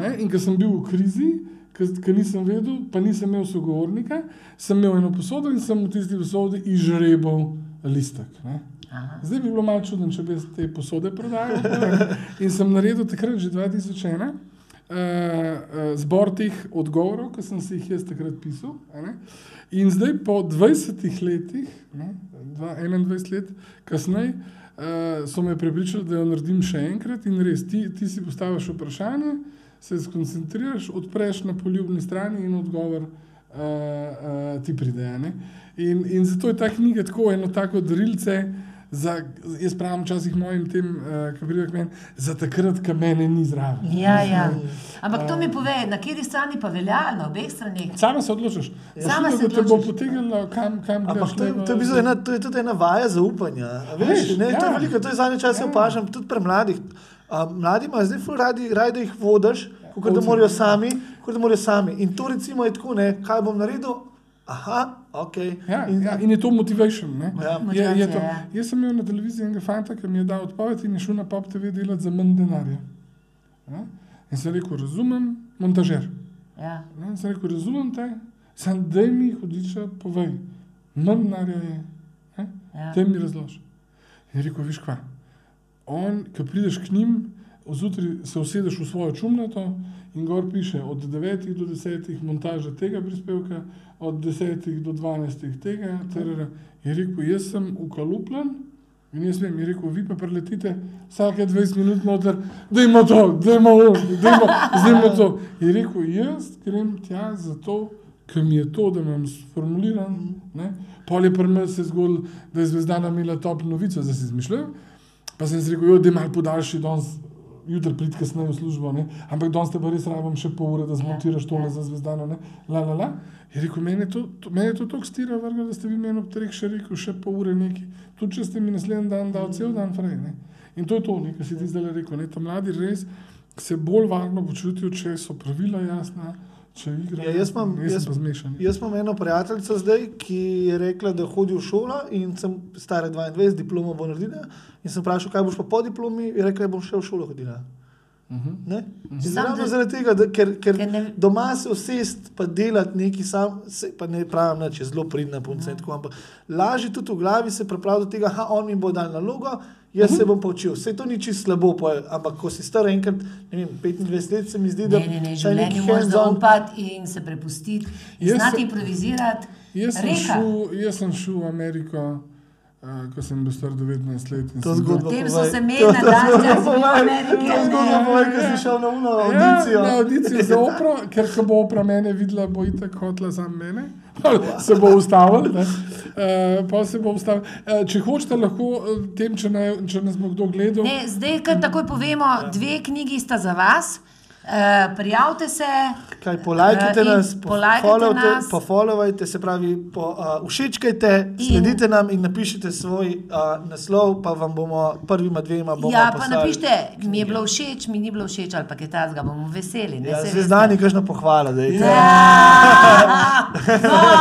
Ne, in ker sem bil v krizi, ker nisem vedel, pa nisem imel sogovornika, sem imel eno posodo in sem v tisti posodi izžrebal listek. Ne. aha. Zdaj bi bilo malo čudno, če bi te posode prodajal. ne. In sem naredil takrat, že 2001, uh, uh, zbor teh odgovorov, ki sem si jih jaz takrat pisal. ne. In zdaj, po 20 letih, ne, dva- 21 let kasneje, uh, so me prepričali, da jo naredim še enkrat. In res, ti, ti si postaviš vprašanje, se skoncentriraš, odpreš na poljubni strani in odgovor uh, uh, ti pridejo. ne. In, in zato je ta knjiga tako eno tako darilce. Za, jaz pravim včasih mojim tem, uh, ki pridejo k meni, za takrat, ko mene ni zraven. Ja, ja. Ampak to mi pove, na kateri strani pa velja, na obeh straneh. Sama se odločiš. Sama se da te bo odločiš. potegnilo, kam, kam Ampak greš. to je, to, je v bistvu ena, to je tudi ena vaja zaupanja. a Veš, ne, to je ja. veliko, to je zadnji čas, ja. opažam tudi pri mladih. A, mladi imajo zdaj ful radi, radi, da jih vodiš, kot da morajo sami, kot da morajo sami. In to recimo je tako, ne, kaj bom naredil, aha, ok. Ja, in, ja, in je to motivation. Ne? Ja. Je, je Motivacija, to. ja. Jaz sem imel na televiziji enega fanta, ki mi je dal odpoved in je šel na Pop TV delati za manj denarja. Ja? In sem rekel, razumem, montažer. Ja. Ja? Sem rekel, razumem te, sem daj mi hudiča, povej, manj denarja je. Ja? Ja. Te mi razloži. In je rekel, viš kva. On, ko prideš k njim, zjutraj se usedeš v svojo čumnato in gor piše od 9 do 10 montaža tega prispevka, od 10 do 12 tega. Terera. Je rekel, jaz sem ukalupljen. In jaz vem, je rekel, vi pa preletite vsake 20 minut noter, da ima to, da ima to, da ima to. Je rekel, jaz grem tja zato, ker mi je to, da imam sformuliran. Ne? Pol je pri nas se zgodilo, da je zvezdana imela top novico, da si izmišljal. Pa sem si rekel, jo, da je malo podaljši danes, jutri prid kasneje v službo, ne? ampak danes te pa res rabim še pol ure, da zmontiraš tole za zvezdano. Ne? La, la, la. Je rekel, meni je to, to, meni je to tako stira, vrga, da ste vi meni ob treh še rekel, še pol ure neki. Tudi če ste mi naslednji dan dal cel dan frej. Ne? In to je to, kar si ti zdaj rekel. Ne? Ta mladi res se bolj varno počutijo, če so pravila jasna, če igrajo. Ja, jaz imam- jaz jaz- imam eno prijateljico zdaj, ki je rekla, da hodi v šolo in sem stara 22, diplomo bo naredila. In sem vprašal, kaj boš pa po diplomi, je rekla, da bom še v šolo hodila. Mhm. Ne? In Sam Ravno da- zaradi tega, da, ker, ker, Ker ne- doma se usest, pa delati neki sam, se, pa ne pravim, da je zelo pridna punca in tako, ampak lažje tudi v glavi se pripraviti do tega, da on mi bo dal nalogo, jaz se bom poučil. Vse to ni čisto slabo, pol, ampak ko si star enkrat, ne vem, 25 let, se mi zdi, da Ne, ne, ne, vsaj neki življenju moraš hands-on- zaupati in se prepustiti, in Jaz znati improvizirati. Jaz sem, šel, jaz sem šel v Ameriko, uh, ko sem bil star 19 let. in To zgodbo Tem so povej. se To- imeli na to dan, zgodbo da si bil v povej. To zgodbo povej, ko si šel na uno audicijo. Ja, na audicijo za opro, ker ko bo opra mene videla, bo itak hotla za mene. Se bo ustavil, ne. Uh, pa se bo ustavil. Uh, če hočete, lahko tem, če, ne, če nas bo kdo gledal. Ne, zdaj, kar takoj povemo, dve knjigi sta za vas. Uh, prijavite se, Kaj, polajkajte Eh, in nas, po- polajkajte followte, nas. pa followajte, se pravi, po, uh, všečkajte, sledite nam in napišite svoj uh, naslov, pa vam bomo prvima dvema bomo ja, pa poslali napišite, mi je bilo všeč, mi ni bilo všeč, ali pa kaj takega, bomo veseli. Ne, Ja, zdaj veste. znani, kakšno pohvala. dajte. Ja,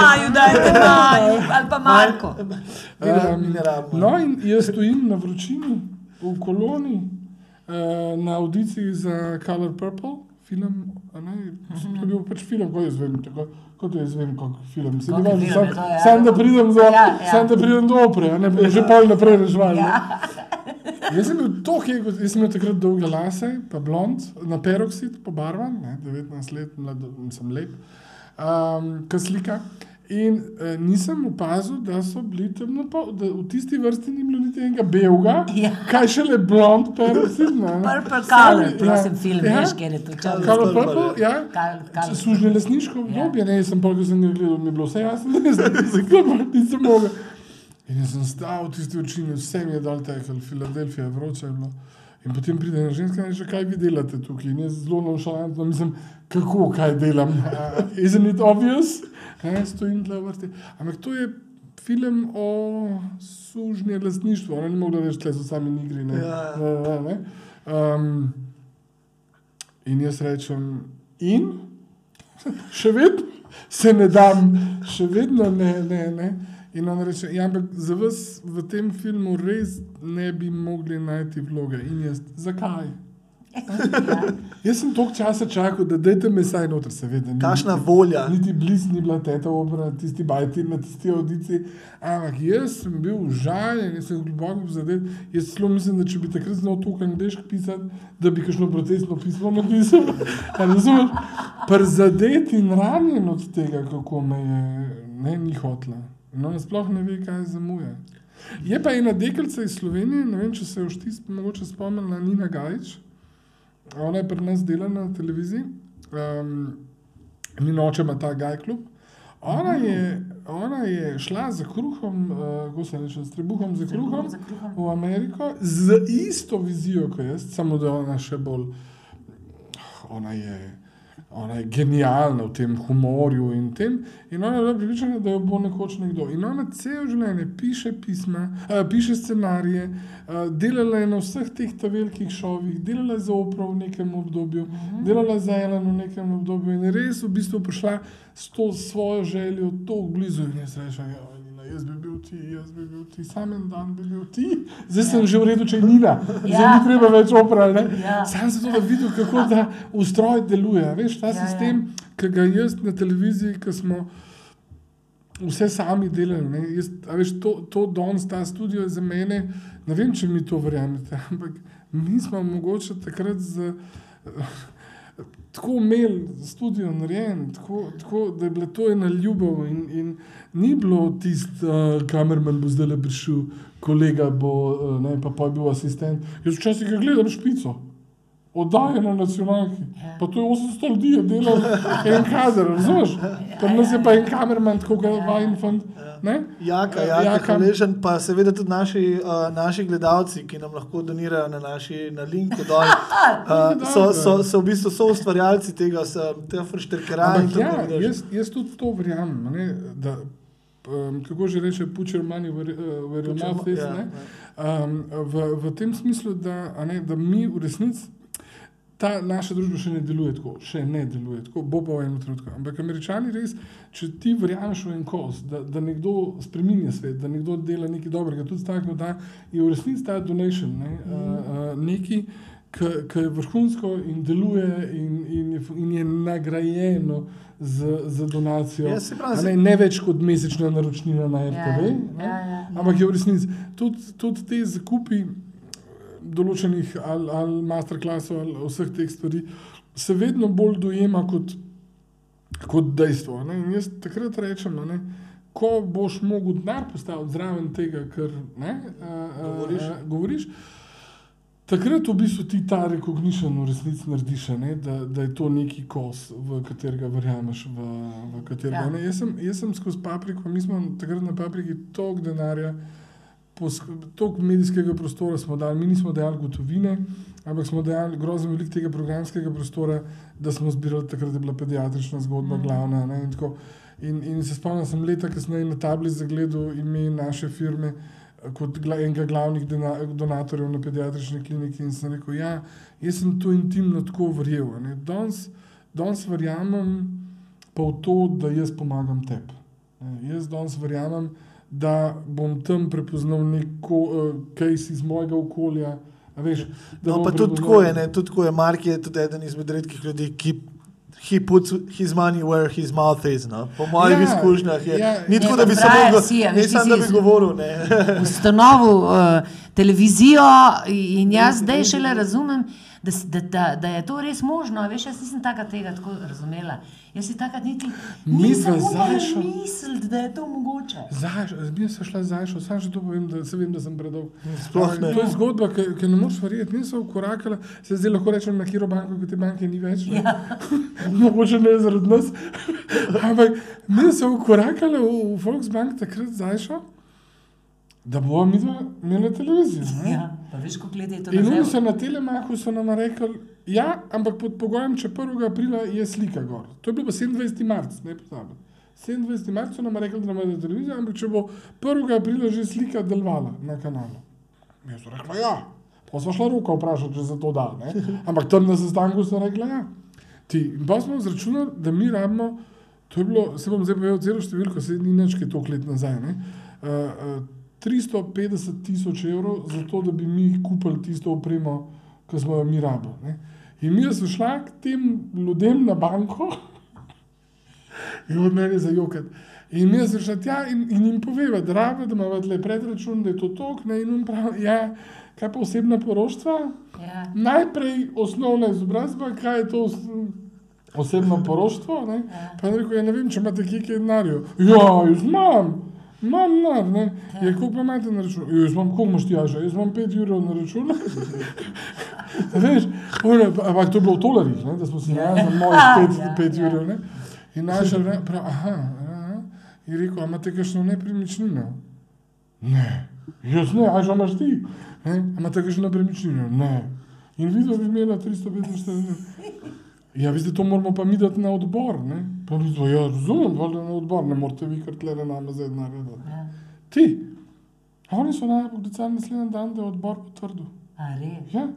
Maju, dajte Maju, ali pa Marko. Mi ne- mi ne rabimo. No, in jaz stojim na vročini v koloni uh, na audiciji za Color Purple. Film, to je bil pač film, ko jaz vem, tako, kot jaz vem, kako film. Se ne vem, sam, ja. sam da pridem do, Ja, ja. sam da pridem do opre, ne, že pol naprej rešvali. ne. Ja. Jaz sem bil to, jaz sem imel takrat dolge lase, pa blond, na peroksid, pobarvan, ne, 19 let, mlad, sem lep, um, kot slika. In uh, nisem opazil, da so bili temno, da v tisti vrsti ni bilo niti enega belga, Ja. kaj šele blond peroksid. ne. Purple Sami- Color, prosim, film, ja. veš, ker je to čas. Color Purple, Purple, ja. Color, Color. Služne lasniško obdobje, ne, jaz sem pa, ko sem ga gledal, mi je bilo vse jasno, ne, zakaj pa nisem mogel. In jaz sem stal v tisti učini, vse mi je dal tekel, Filadelfija, vroče je bilo. In potem pride ena ženska in reče, kaj vi delate tukaj. In jaz zelo nonšalantno mislim, kako, kaj delam. Uh, isn't it obvious? Ne, stojim tle v vrsti. Ampak to je film o sužnje lastništvu, ona ni mogla reči, tle so sami igri. Ne, Ja. ne, ne, ne. Um, in jaz rečem, in še vedno se ne dam, še vedno ne. ne, ne. In on reče, ja, ampak za vas v tem filmu res ne bi mogli najti vloge. In jaz, zakaj? Jaz sem toliko časa čakal, da dajte me saj noter, seveda. Kakšna volja. Niti blizu ni bila teta obra, tisti bajti na tisti audiciji. Ampak jaz sem bil užaljen, jaz sem globoko zadet. Jaz celo mislim, da če bi takrat znal tukaj angliško pisati, da bi kakšno protestno pismo napisal. A Razumeš? Prizadeti in ranjen od tega, kako me je ne, ni hotla. Ona sploh ne ve, kaj zamuja. Je pa ena deklica iz Slovenije, ne vem, če se je vštis, mogoče spomnila Nina Gajič. Ona je pri nas delala na televiziji, um, mi noče ima ta Gaj klub. Ona je, ona je šla za kruhom, uh, kako se reče, s trebuhom za kruhom Za kruhom. v Ameriko z isto vizijo kot jaz, samo da ona še bolj. Ona je, ona je genialna v tem humorju in tem. In ona je bila pripričana, da jo bo nekoč nekdo. In ona cel življenje piše pisma, uh, piše scenarije, uh, delala je na vseh teh velikih šovih, delala je za opro v nekem obdobju, uh -huh. delala za Ellen v nekem obdobju in je res v bistvu prišla s to svojo željo tako blizu in jaz rečem, ja, Nina, jaz bi bil ti, jaz bi bil ti, sam en dan bi bil ti. Zdaj sem že v redu, če je Nina, zdaj Ja. ni treba več opra. ne. Ja. Sam sem to videl, kako ta ustroj deluje. Veš, ta Ja, ja, ja. sistem, ki ga jaz na televiziji, ki smo vse sami delali. Ne, jaz, veš, to, to danes, ta studio je za mene, ne vem, če mi to verjamete, ampak mi smo mogoče takrat z. Tako imeli studio narejen, tako, tako, da je bila to ena ljubezen, in, in ni bilo tisto, uh, kamerman bo zdaj le prišel, kolega bo, uh, ne, pa, pa je bil asistent. Jaz včasih ga gledam špico, oddaje na nacionalki. Ja. Pa to je 800 ljudi, je delal en kader, razumeš? Tam nas je pa en kamerman, tako ga vajen fant. Ne? Jaka, Eh, jaka, Jaka. hvaležen, pa seveda tudi naši, uh, naši gledalci, ki nam lahko donirajo na, naši, na linku dol. Uh, so, so, so v bistvu so ustvarjalci tega, so te fršterkerali. Ampak ja, jaz, jaz tudi to verjamem, a ne, da um, kako že reče, pučer manj verjamem. ja, Ja, um, v, v tem smislu, da, a ne, da mi v resnici. Ta naša družba še ne deluje tako, še ne deluje tako, bo pa v enem trenutku. Ampak američani res, če ti verjameš v en kos, da, da nekdo spremenja svet, da nekdo dela nekaj dobrega, tudi tako, da je v resnici ta donation ne, uh, uh, nekaj, ki je vrhunsko in deluje in, in, je, in je nagrajeno z, z donacijo. Ja, pravi, ne, ne več kot mesečna naročnina na RTV. Ja, ne. ja, ja. Ampak je v resnici tudi, tudi te zakupi določenih ali, ali masterclassov ali vseh teh stvari se vedno bolj dojema kot, kot dejstvo. Ne? In jaz takrat rečem, ne, ko boš mogel denar postaviti zraven tega, kar ne, a, a, Govoriš. A, govoriš Takrat v bistvu ti ta rekognition v resnici narediš, ne, da, da je to neki kos, v katerega verjameš. V, v katerega, Ja. ja. jaz, sem, jaz sem skozi papriko, mi smo takrat na papriki toliko denarja, posk- toliko medijskega prostora smo dali, mi nismo dali gotovine, ampak smo dali grozno veliko tega programskega prostora, da smo zbirali takrat, je bila pediatrična zgodba mm. glavna. Ne, in, tako. in, in se spomnim, sem leta kasneje na tabli zagledal ime naše firme kot gla, enega glavnih donatorjev na pediatrični kliniki in sem rekel, ja, jaz sem to intimno tako verjel. Danes danes verjamem pa v to, da jaz pomagam tebi. Jaz danes verjamem, da bom tam prepoznal neko uh, case iz mojega okolja. Veš, da No, pa tudi tako je, ne? tudi tako je. Mark je tudi eden izmed redkih ljudi, ki he puts his money where his mouth is. No? Po mojih Ja, ja, izkušnjah je. ja. Ni tako, da bi samo si, a ne samo, da bi govoril. Ne. ustanovil uh, televizijo in jaz zdaj šele razumem, da, da, da, da je to res možno. a Veš, jaz nisem taka tega tako razumela. Jaz si takrat niti nisem misliti, da je to mogoče. Zaš, mi smo šli za šo, samo še to povem, da se vem, da sem predolg. Sploh ne. To je zgodba, ki, ki ne moreš verjeti, nisem ukorakala, se zdaj lahko rečem na kiro banko, ker te banke ni več. ne. Ja. Mogoče ne zaradi nas. Ampak mi smo ukorakali v, v Volksbank takrat zašo, da bomo mi imeli televizijo. ne. Ja, pa veš, koliko let je to In oni so na Telemahu so nam rekli, ja, ampak pod pogojem, če 1. aprila je slika gor. To je bilo pa 27. marc, ne pozabim. 27. marc so nam rekli, da je televizijo, ampak če bo 1. aprila že slika delovala na kanalu. Mi smo rekli, ja. Pa smo šla roka vprašati, če se to da. Ne? Ampak tam na sestanku so rekli, ja. Ti, in pa smo izračunali, da mi rabimo, to je bilo, se bom zdaj povedal celo številko, se ni nič, ki je toliko let nazaj. Ne? Uh, uh, 350 tisoč evrov za to, da bi mi kupili tisto opremo, ki smo jo mi rabili. In mi smo šla k tem ljudem na banko in od mene za jokat. In mi smo šla tja in, in jim poveva, da rabe, da imamo tle predračun, da je to tok, ne, in on pravi, ja, kaj pa osebna poroštva? Ja. Najprej osnovna izobrazba, kaj je to os osebno poroštvo. Ne? Pa je rekel, ja, ne vem, če imate kje kaj denarja. Ja, jaz imam, imam denar. ne. Je, koliko pa imate na računu? Ja, jaz imam, koliko imaš ti, Aža? Jaz imam 5 ur na računu. Veš, ampak to je bilo v tolarjih, ne? da smo si ja, za mojih 5 Ja, pet ja. ur. Ne? In naša pravi, aha, aha, Je rekel, a imate kakšno nepremičnino? Ne. Jaz ne, a že imaš ti? Ne? A imate kakšno nepremičnino? Ne. In videl bi imela 345. Ja, veste, to moramo pa mi dati na odbor. Ne? To, ja, razumem, pa na odbor, ne morete vi kar tle na nama zdaj narediti. Ja. Ti. Oni so nam poklicali naslednji dan, da je odbor potrdil. A res? Ja.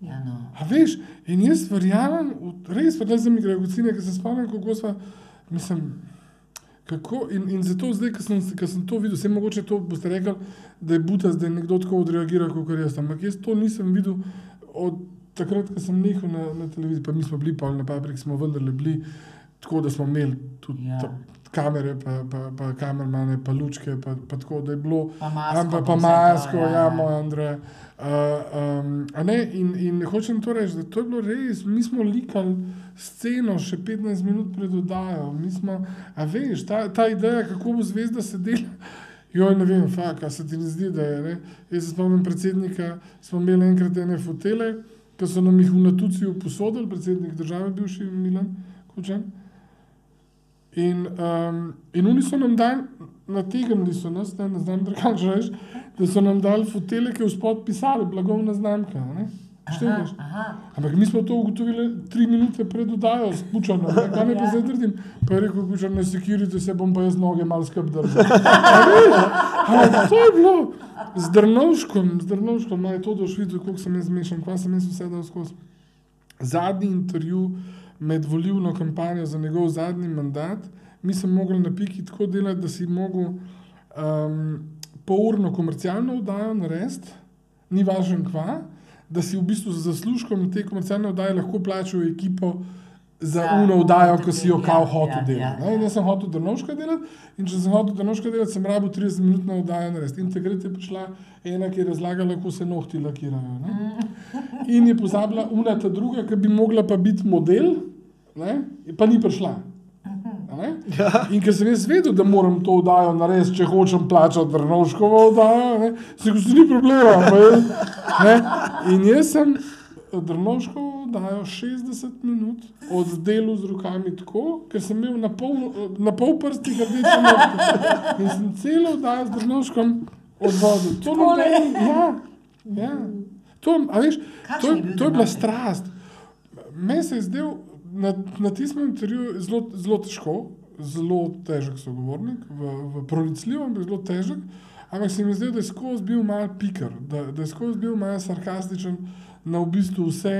Ja, no. A veš, in jaz verjamem, res pa za mi gre gocine, ker se spomnim, kako sva, mislim, kako, in, in zato zdaj, ko sem, ko sem to videl, vse mogoče to boste rekli, da je buta, da je nekdo tako odreagiral, kot jaz, ampak jaz to nisem videl od takrat, ko sem nehal na, na televiziji, pa mi smo bili pa na Papriki, smo vendarle bili tako, da smo imeli tudi Ja. ja. kamere, pa, pa, pa kamermane, pa lučke, pa, pa tako, da je bilo Pa masko. Ampak pa pa vse to, masko, ja, ja, ja. moj Andrej. Uh, um, ne, in, in hočem to reči, da to je bilo res, mi smo likali sceno še 15 minut pred oddajo. Mi Smo, a veš, ta, ta ideja, kako bo zvezda sedela. Jo, ne vem, fak, a se ti ne zdi, da je. Ne? Jaz se spomnim predsednika, smo imeli enkrat ene fotele, ki so nam jih v Natuciju posodili, predsednik države, bivši Milan Kučan. In, um, in oni so nam dali, nategnili so nas, ne, ne znam drugače reči, da so nam dali fotele, ki je v spod pisali, blagovna znamka. a ne. Šteješ? Aha, Ampak mi smo to ugotovili tri minute pred oddajo s Pučanom, ne, kaj ne pa Ja. zdaj trdim. Pa je rekel, Pučan, ne sekirite se, bom pa jaz noge malo skrb držal. Ampak to je bilo z Drnovškom, z Drnovškom, naj to doš videl, koliko sem jaz zmešan, kva sem jaz vse dal skozi. Zadnji intervju med volilno kampanjo za njegov zadnji mandat, mi smo mogli na piki tako delati, da si mogel um, polurno komercialno oddajo narediti, ni važno kva, da si v bistvu z zaslužkom te komercialne oddaje lahko plačal ekipo za Za uno oddajo, ki si jo ja, kao ja, hotel delati. ja, ne. In jaz sem hotel Drnovška delati in če sem hotel Drnovška delati, sem rabil 30 minut na oddajo narediti. In takrat je prišla ena, ki je razlagala, kako se nohti lakirajo. Ne. In je pozabila una ta druga, ki bi mogla pa biti model, ne, pa ni prišla. A ne? In ker sem jaz vedel, da moram to oddajo narediti, če hočem plačati Drnovškovo oddajo, ne, se ko se ni problema. pa Ne? In jaz sem Drnovškovo oddajo 60 minut oddelal z rokami tako, ker sem imel na pol, na pol prstih rdeče nohte. In sem celo oddajo z Drnovškom odvodil. To noben- Ja, ja. To, veš, to, to je bila strast. Meni se je zdel na, na tistem intervjuju zelo, zelo težko, zelo težek sogovornik, v, v pronicljivo, ampak zelo težek. Ampak se mi zdi, da je skozi bil mal piker, da, da je skozi bil mal sarkastičen na v bistvu vse.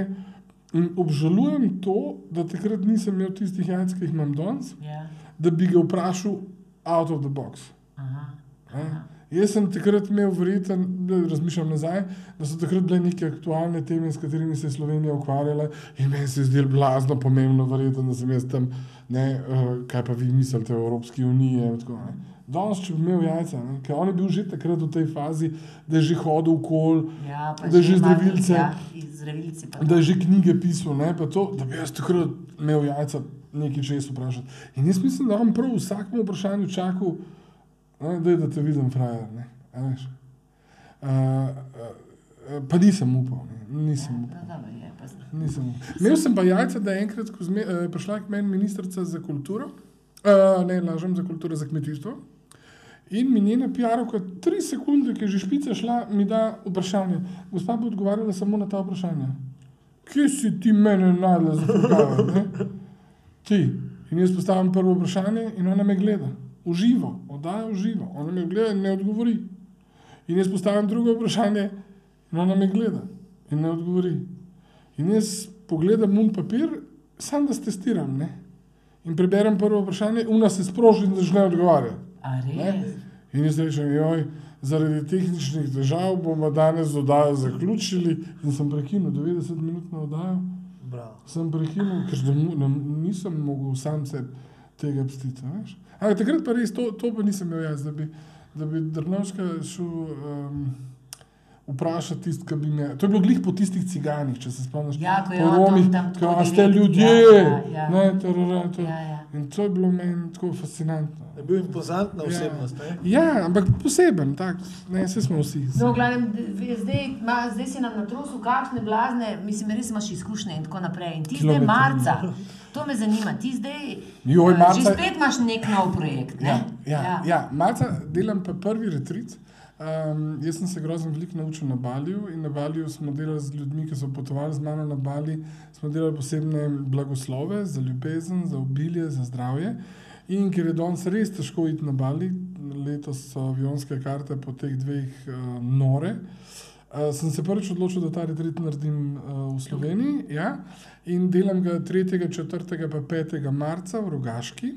In obžalujem to, da takrat nisem imel tistih jajc, ki jih imam danes, ja. da bi ga vprašal out of the box. Aha. Ne? Jaz sem takrat imel verjeten, da razmišljam nazaj, da so takrat bile neke aktualne teme, s katerimi se je Slovenija ukvarjala in meni se je zdelo blazno pomembno, verjeten, da sem jaz tam, ne, uh, kaj pa vi mislite o Evropski uniji. tako, ne. Danes, če bi imel jajca, ne, ker on je bil že takrat v tej fazi, da je že hodil v kol, Ja, Da že ima- zdravilce. Ja, pa da je že knjige pisal, ne, to, da bi jaz takrat imel jajca nekaj čez vprašati. In jaz mislim, da on prav vsakemu vprašanju čakal, ne, da, te vidim, frajer. Ne, a veš. Uh, uh, pa nisem upal, ne, nisem upal. Ja, dobro, je, pa Nisem. Imel sem pa jajca, da je enkrat zme, uh, prišla k meni ministrica za kulturo, uh, ne lažem za kulturo, za kmetijstvo. In mi njena PR-ovka, tri sekunde, ki je že špica šla, mi da vprašanje. Gospa bo odgovarjala samo na ta vprašanja. Kje si ti mene najdel za pogajanje? Ti. In jaz postavim prvo vprašanje in ona me gleda. Uživo, oddaja uživo. Ona me gleda in ne odgovori. In jaz postavim drugo vprašanje in ona me gleda in ne odgovori. In jaz pogledam un papir, sam da testiram. Ne? In preberem prvo vprašanje, una se sproži in začne odgovarjati. In jaz rečem, joj, zaradi tehničnih težav bomo danes oddajo zaključili. In sem prekinil 90 minut na oddajo, Bravo. sem prekinil, ker ne, mo- ne, nisem mogel sam se tega pstiti. veš. Ampak takrat pa res to, to pa nisem imel jaz, da bi, da bi Drnovška šel um, vprašati tisti, ki bi me. To je bilo glih po tistih ciganih, če se spomniš. Ja, ko je on tam- tam ko, tako a ste ljudje. ja, ja, ja. Ne, tarara, to. Ja, ja. In to je bilo meni tako fascinantno. Je bil impozantna Ja. osebnost. Ne? Ja, ampak poseben, tak, ne, vse smo vsi. No, glavnem, zdaj, ma, zdaj si nam natrosil, kakšne blazne, mislim, res imaš izkušnje in tako naprej. In ti zdaj Kilometri. marca, to me zanima, ti zdaj Joj, eh, marca- že spet imaš nek nov projekt. Ne? Ja, ja, ja. ja. Malce delam pa prvi retrit. Um, jaz sem se grozno veliko naučil na Baliju in na Baliju smo delali z ljudmi, ki so potovali z mano na Bali. Smo delali posebne blagoslove za ljubezen, za obilje, za zdravje. In ker je danes res težko iti na Bali, letos so avionske karte po teh dveh uh, nore. Uh, sem se prvič odločil, da ta retrit naredim uh, v Sloveniji ja? in delam ga 3., 4. in 5. marca v Rogaški.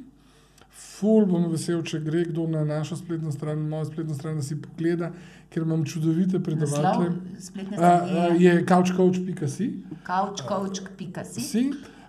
Ful bom vesel, če gre kdo na našo spletno stran, mojo spletno stran, da si pogleda, ker imam čudovite predavatelje. Uh, je couchcoach.si. couchcoach.si. Si.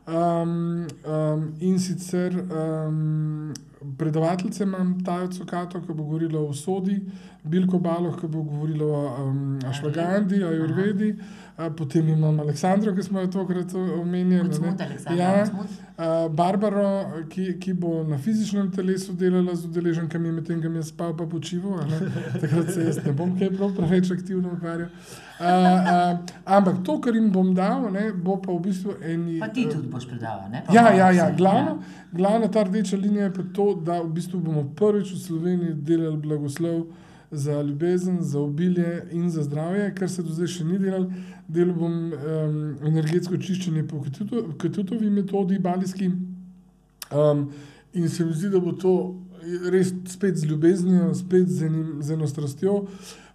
Um, um, in sicer um, predavateljice imam Tajo Cukato, ki bo govorila o sodi, Bilko Baloh, ki bo govorila o um, Ašvagandi, Ajurvedi, a, potem imam Aleksandro, ki smo jo tokrat omenjali. Ne. Aleksandar Ja. Uh, Barbaro, ki, ki bo na fizičnem telesu delala z udeleženkami, medtem ko je spal, pa počival. Takrat se jaz ne bom kaj prav preveč aktivno ukvarjal. Uh, uh, ampak to, kar jim bom dal, ne, bo pa v bistvu eni. Pa ti eh, tudi boš predaval, ne? Pa Ja, ja, ja. se, Glavno, glavna ta rdeča linija je pa to, da v bistvu bomo prvič v Sloveniji delali blagoslov za ljubezen, za obilje in za zdravje, kar se do zdaj še ni delal. Delal bom um, energetsko čiščenje po Ketutovi metodi, balijski. Um, in se mi zdi, da bo to res spet z ljubeznijo, spet z, enim, z eno strastjo.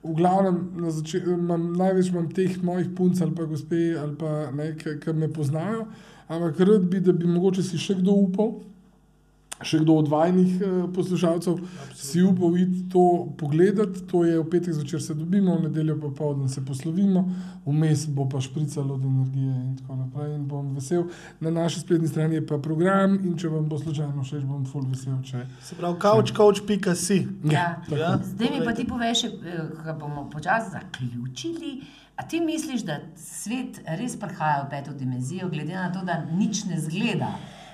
V glavnem, na zače- imam, največ imam teh mojih punc ali pa gospe, ali pa ne, ki me poznajo, ampak rad bi, da bi mogoče si še kdo upal, še kdo od vajnih eh, poslušalcev, si upal iti to pogledati. To je v petek zvečer se dobimo, v nedeljo popoldne se poslovimo, vmes bo pa špricalo od energije in tako naprej. In bom vesel. Na naši spletni strani je pa program in če vam bo slučajno všeč, bom full vesel. Če... Se pravi, couchcoach.si. Ja. tako. Ja. Zdaj mi pa ti poveš, da bomo počasi zaključili. A ti misliš, da svet res prihaja v peto dimenzijo, glede na to, da nič ne zgleda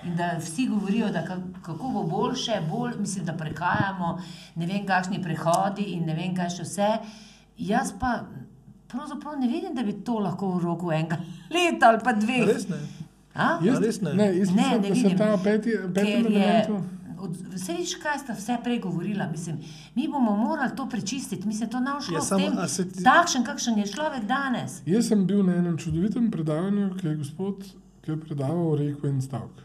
in da vsi govorijo, da ka- kako bo boljše, bolj, mislim, da prehajamo, ne vem, kakšni prehodi in ne vem, kaj še vse. Jaz pa pravzaprav ne vidim, da bi to lahko v roku enega leta ali pa dveh. Res ne. A? Jaz, res ne? ne, jaz Ne, mislim, ne da se vidim. ta peti, peti Ker je, elementu. od, vse viš, kaj sta vse prej govorila. Mislim, mi bomo morali to prečistiti. To šlo Ja, s samo, tem, a se ti- takšen, kakšen je človek danes. Jaz sem bil na enem čudovitem predavanju, ki je gospod, ki je predaval reko en stavek.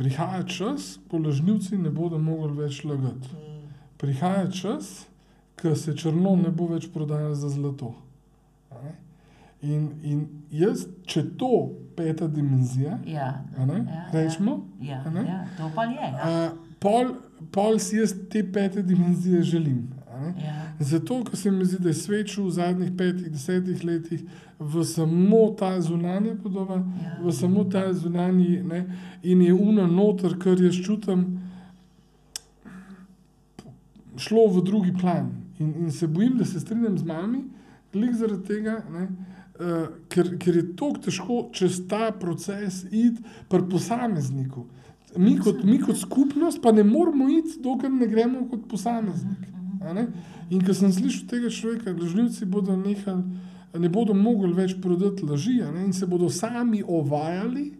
Prihaja čas, ko lažnivci ne bodo mogli več lagati. Prihaja čas, ko se črno ne bo več prodajalo za zlato. In, in jaz, če to peta dimenzija, Ja, ne, ja, rečemo, ja, ne? ja, to pa je. Ja. a, pol, pol si jaz te pete dimenzije želim. Ja. Zato, ker se mi zdi, da je šel v zadnjih petih, desetih letih v samo ta zunanja podoba, Ja. v samo ta zunanji, ne, in je uno noter, kar jaz čutim, šlo v drugi plan. In, in se bojim, da se strinjam z mami, glede zaradi tega, ne, uh, ker, ker je tako težko čez ta proces iti pri posamezniku. Mi kot, mi kot skupnost pa ne moramo iti, dokler ne gremo kot posameznik. In ko sem slišal tega človeka, lažnivci bodo nehali, ne bodo mogli več prodati laži in se bodo sami ovajali.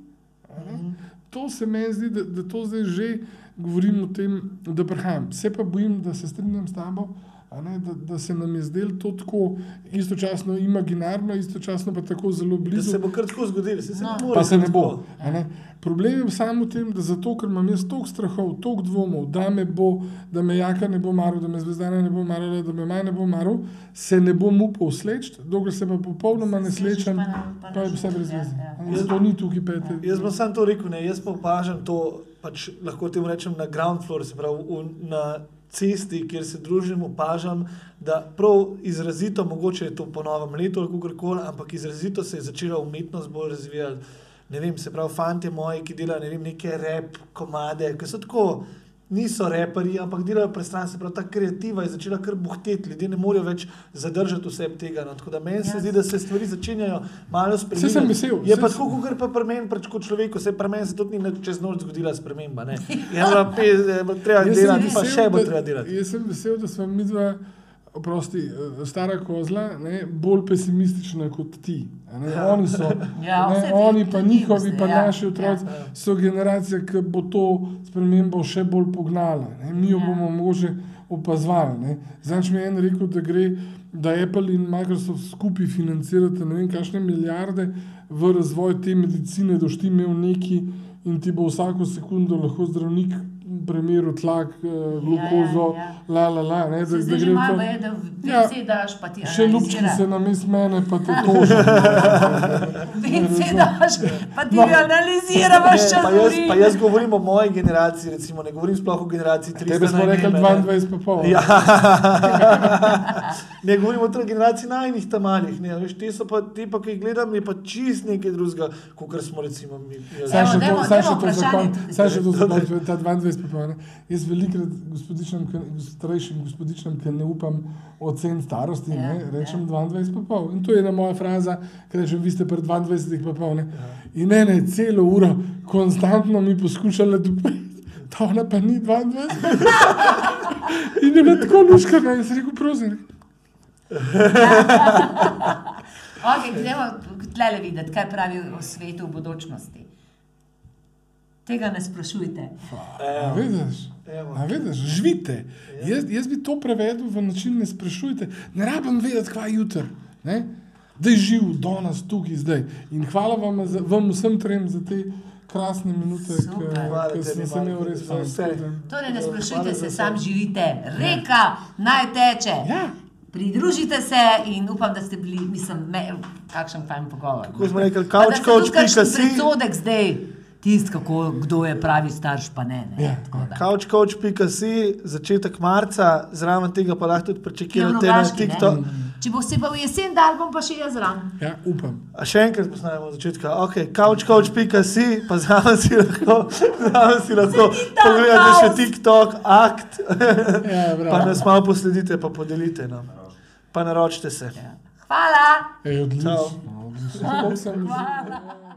To se meni zdi, da, da to zdaj že govorim o tem, da prihajam. Se pa bojim, da se strinjam s tabo, ne, da, da se nam je zdelo to tako istočasno imaginarno, istočasno pa tako zelo Da blizu. se bo kar tako zgodilo, se, se No. ne more. Pa se ne bo. Ne? Problem je samo v tem, da zato, ker imam jaz toliko strahov, toliko dvomov, da me bo, da me jaka ne bo maral, da me zvezdana ne bo marala, da me maj ne bo maral, se ne bom upal sleč, dokler se pa popolnoma ne slečem, pa pa pa je vse brez ja, veze. ja. Zato ni tukaj pete. Jaz bom samo to rekel, ne, jaz pa opažam to, pač lahko temu rečem na ground floor, se pravi v, na cesti, kjer se družim, opažam, da prav izrazito, mogoče je to po novem letu ali kakorkoli, ampak izrazito se je začela umetnost bolj razvijati. Ne vem, se pravi, fanti moji, ki delajo ne vem, neke rep komade, ki so tako niso reperi, ampak delajo prestran, se pravi, ta kreativa je začela kar buhteti, ljudje ne morejo več zadržati vse tega. No. Tako da meni se zdi, da se stvari začenjajo malo spremenjati. sem vesel, Je pa tako, kot pa pri meni, pač kot človeku, se pri meni se tudi ni čez noč zgodila sprememba. ne. Je je bilo treba delati, pa še bo treba delati. Jaz sem vesel, da smo mi dva, oprosti, eh, stara kozla, ne, bolj pesimistična kot ti. Ja. oni so, Ja, ne, oni pa njihovi, pa ja, naši otroci ja. so generacija, ki bo to spremembo še bolj pognala. Ne. Mi jo Ja. bomo mogoče opazovali. ne. Zadnjič mi je en rekel, da gre, da Apple in Microsoft skupaj financirata ne vem, kakšne milijarde v razvoj te medicine, da boš ti imel neki in ti bo vsako sekundo lahko zdravnik premeril tlak, eh, glukozo, ja, ja. la la la. Ne, Se zdaj že gre malo to- je, da Ja. vse daš, pa ti Še ljubčki se namest mene, pa te toži. Vse daš, pa ti No. ga analizira, vaš Ne, čas. pa, jaz, pa jaz govorim o moji generaciji, recimo, ne govorim sploh o generaciji 300. Tebe smo rekli vem, ne. 22 pa pol. Ja. ne govorimo o tej generaciji najnih tam malih. Ne, veš, te so pa, te pa, ki jih gledam, je pa čist nekaj drugega, kot smo recimo mi. Saj še to, saj še to za vprašanje konec, tudi saj še to za zdaj. konec, ta 22 ne. Jaz velikrat gospodičnem, ki- starejšim gospodičnem, ki ne upam oceniti starosti, Ja, ne, rečem ja. 22 pa pol. In to je ena moja fraza, ker rečem, vi ste pri 22 pa pol. Ne. In ne, ne, celo uro, konstantno mi poskušala dopeti. Ta ona pa ni 22. In je bila tako luškana in sem rekel, prosim. Okay, gremo tlele videti, kaj pravi o svetu v bodočnosti. Tega ne sprašujte. A vidiš? evo. A vidiš, živite. Jaz, jaz bi to prevedel v način, ne sprašujte. Ne rabim vedeti, kaj je jutri. ne. Da je živ, danes, tukaj, zdaj. In hvala vam, za, vam vsem trem za te krasne minute. Hvala ki tebi, sem se imel res Marko, za fajn. vse. Torej, ne Hvala sprašujte se, sam živite. Reka naj teče. Ja. Pridružite se in upam, da ste bili, mislim, me, kakšen fajn pogovor. Kako smo rekli, Pa da couch, ste couch, tudi kakšen pika si. predsodek zdaj, tisti, kako, kdo je pravi starš, pa ne. ne. Ja. Tako da. Couch.si, začetek marca, zraven tega pa lahko tudi pričakujete na Rogaški, ne? TikTok. Če bo se pa v jesen dal, bom pa še jaz zraven. ja, upam. A še enkrat posnamemo od začetka. Okay, couch.si, pa zraven si lahko, zraven si lahko TikTok pogledate še. TikTok, akt, Ja, pa nas malo posledite, pa podelite nam. Pa naročite se. Hvala. Ej, odlično. Čau. odlično. Sem- Hvala.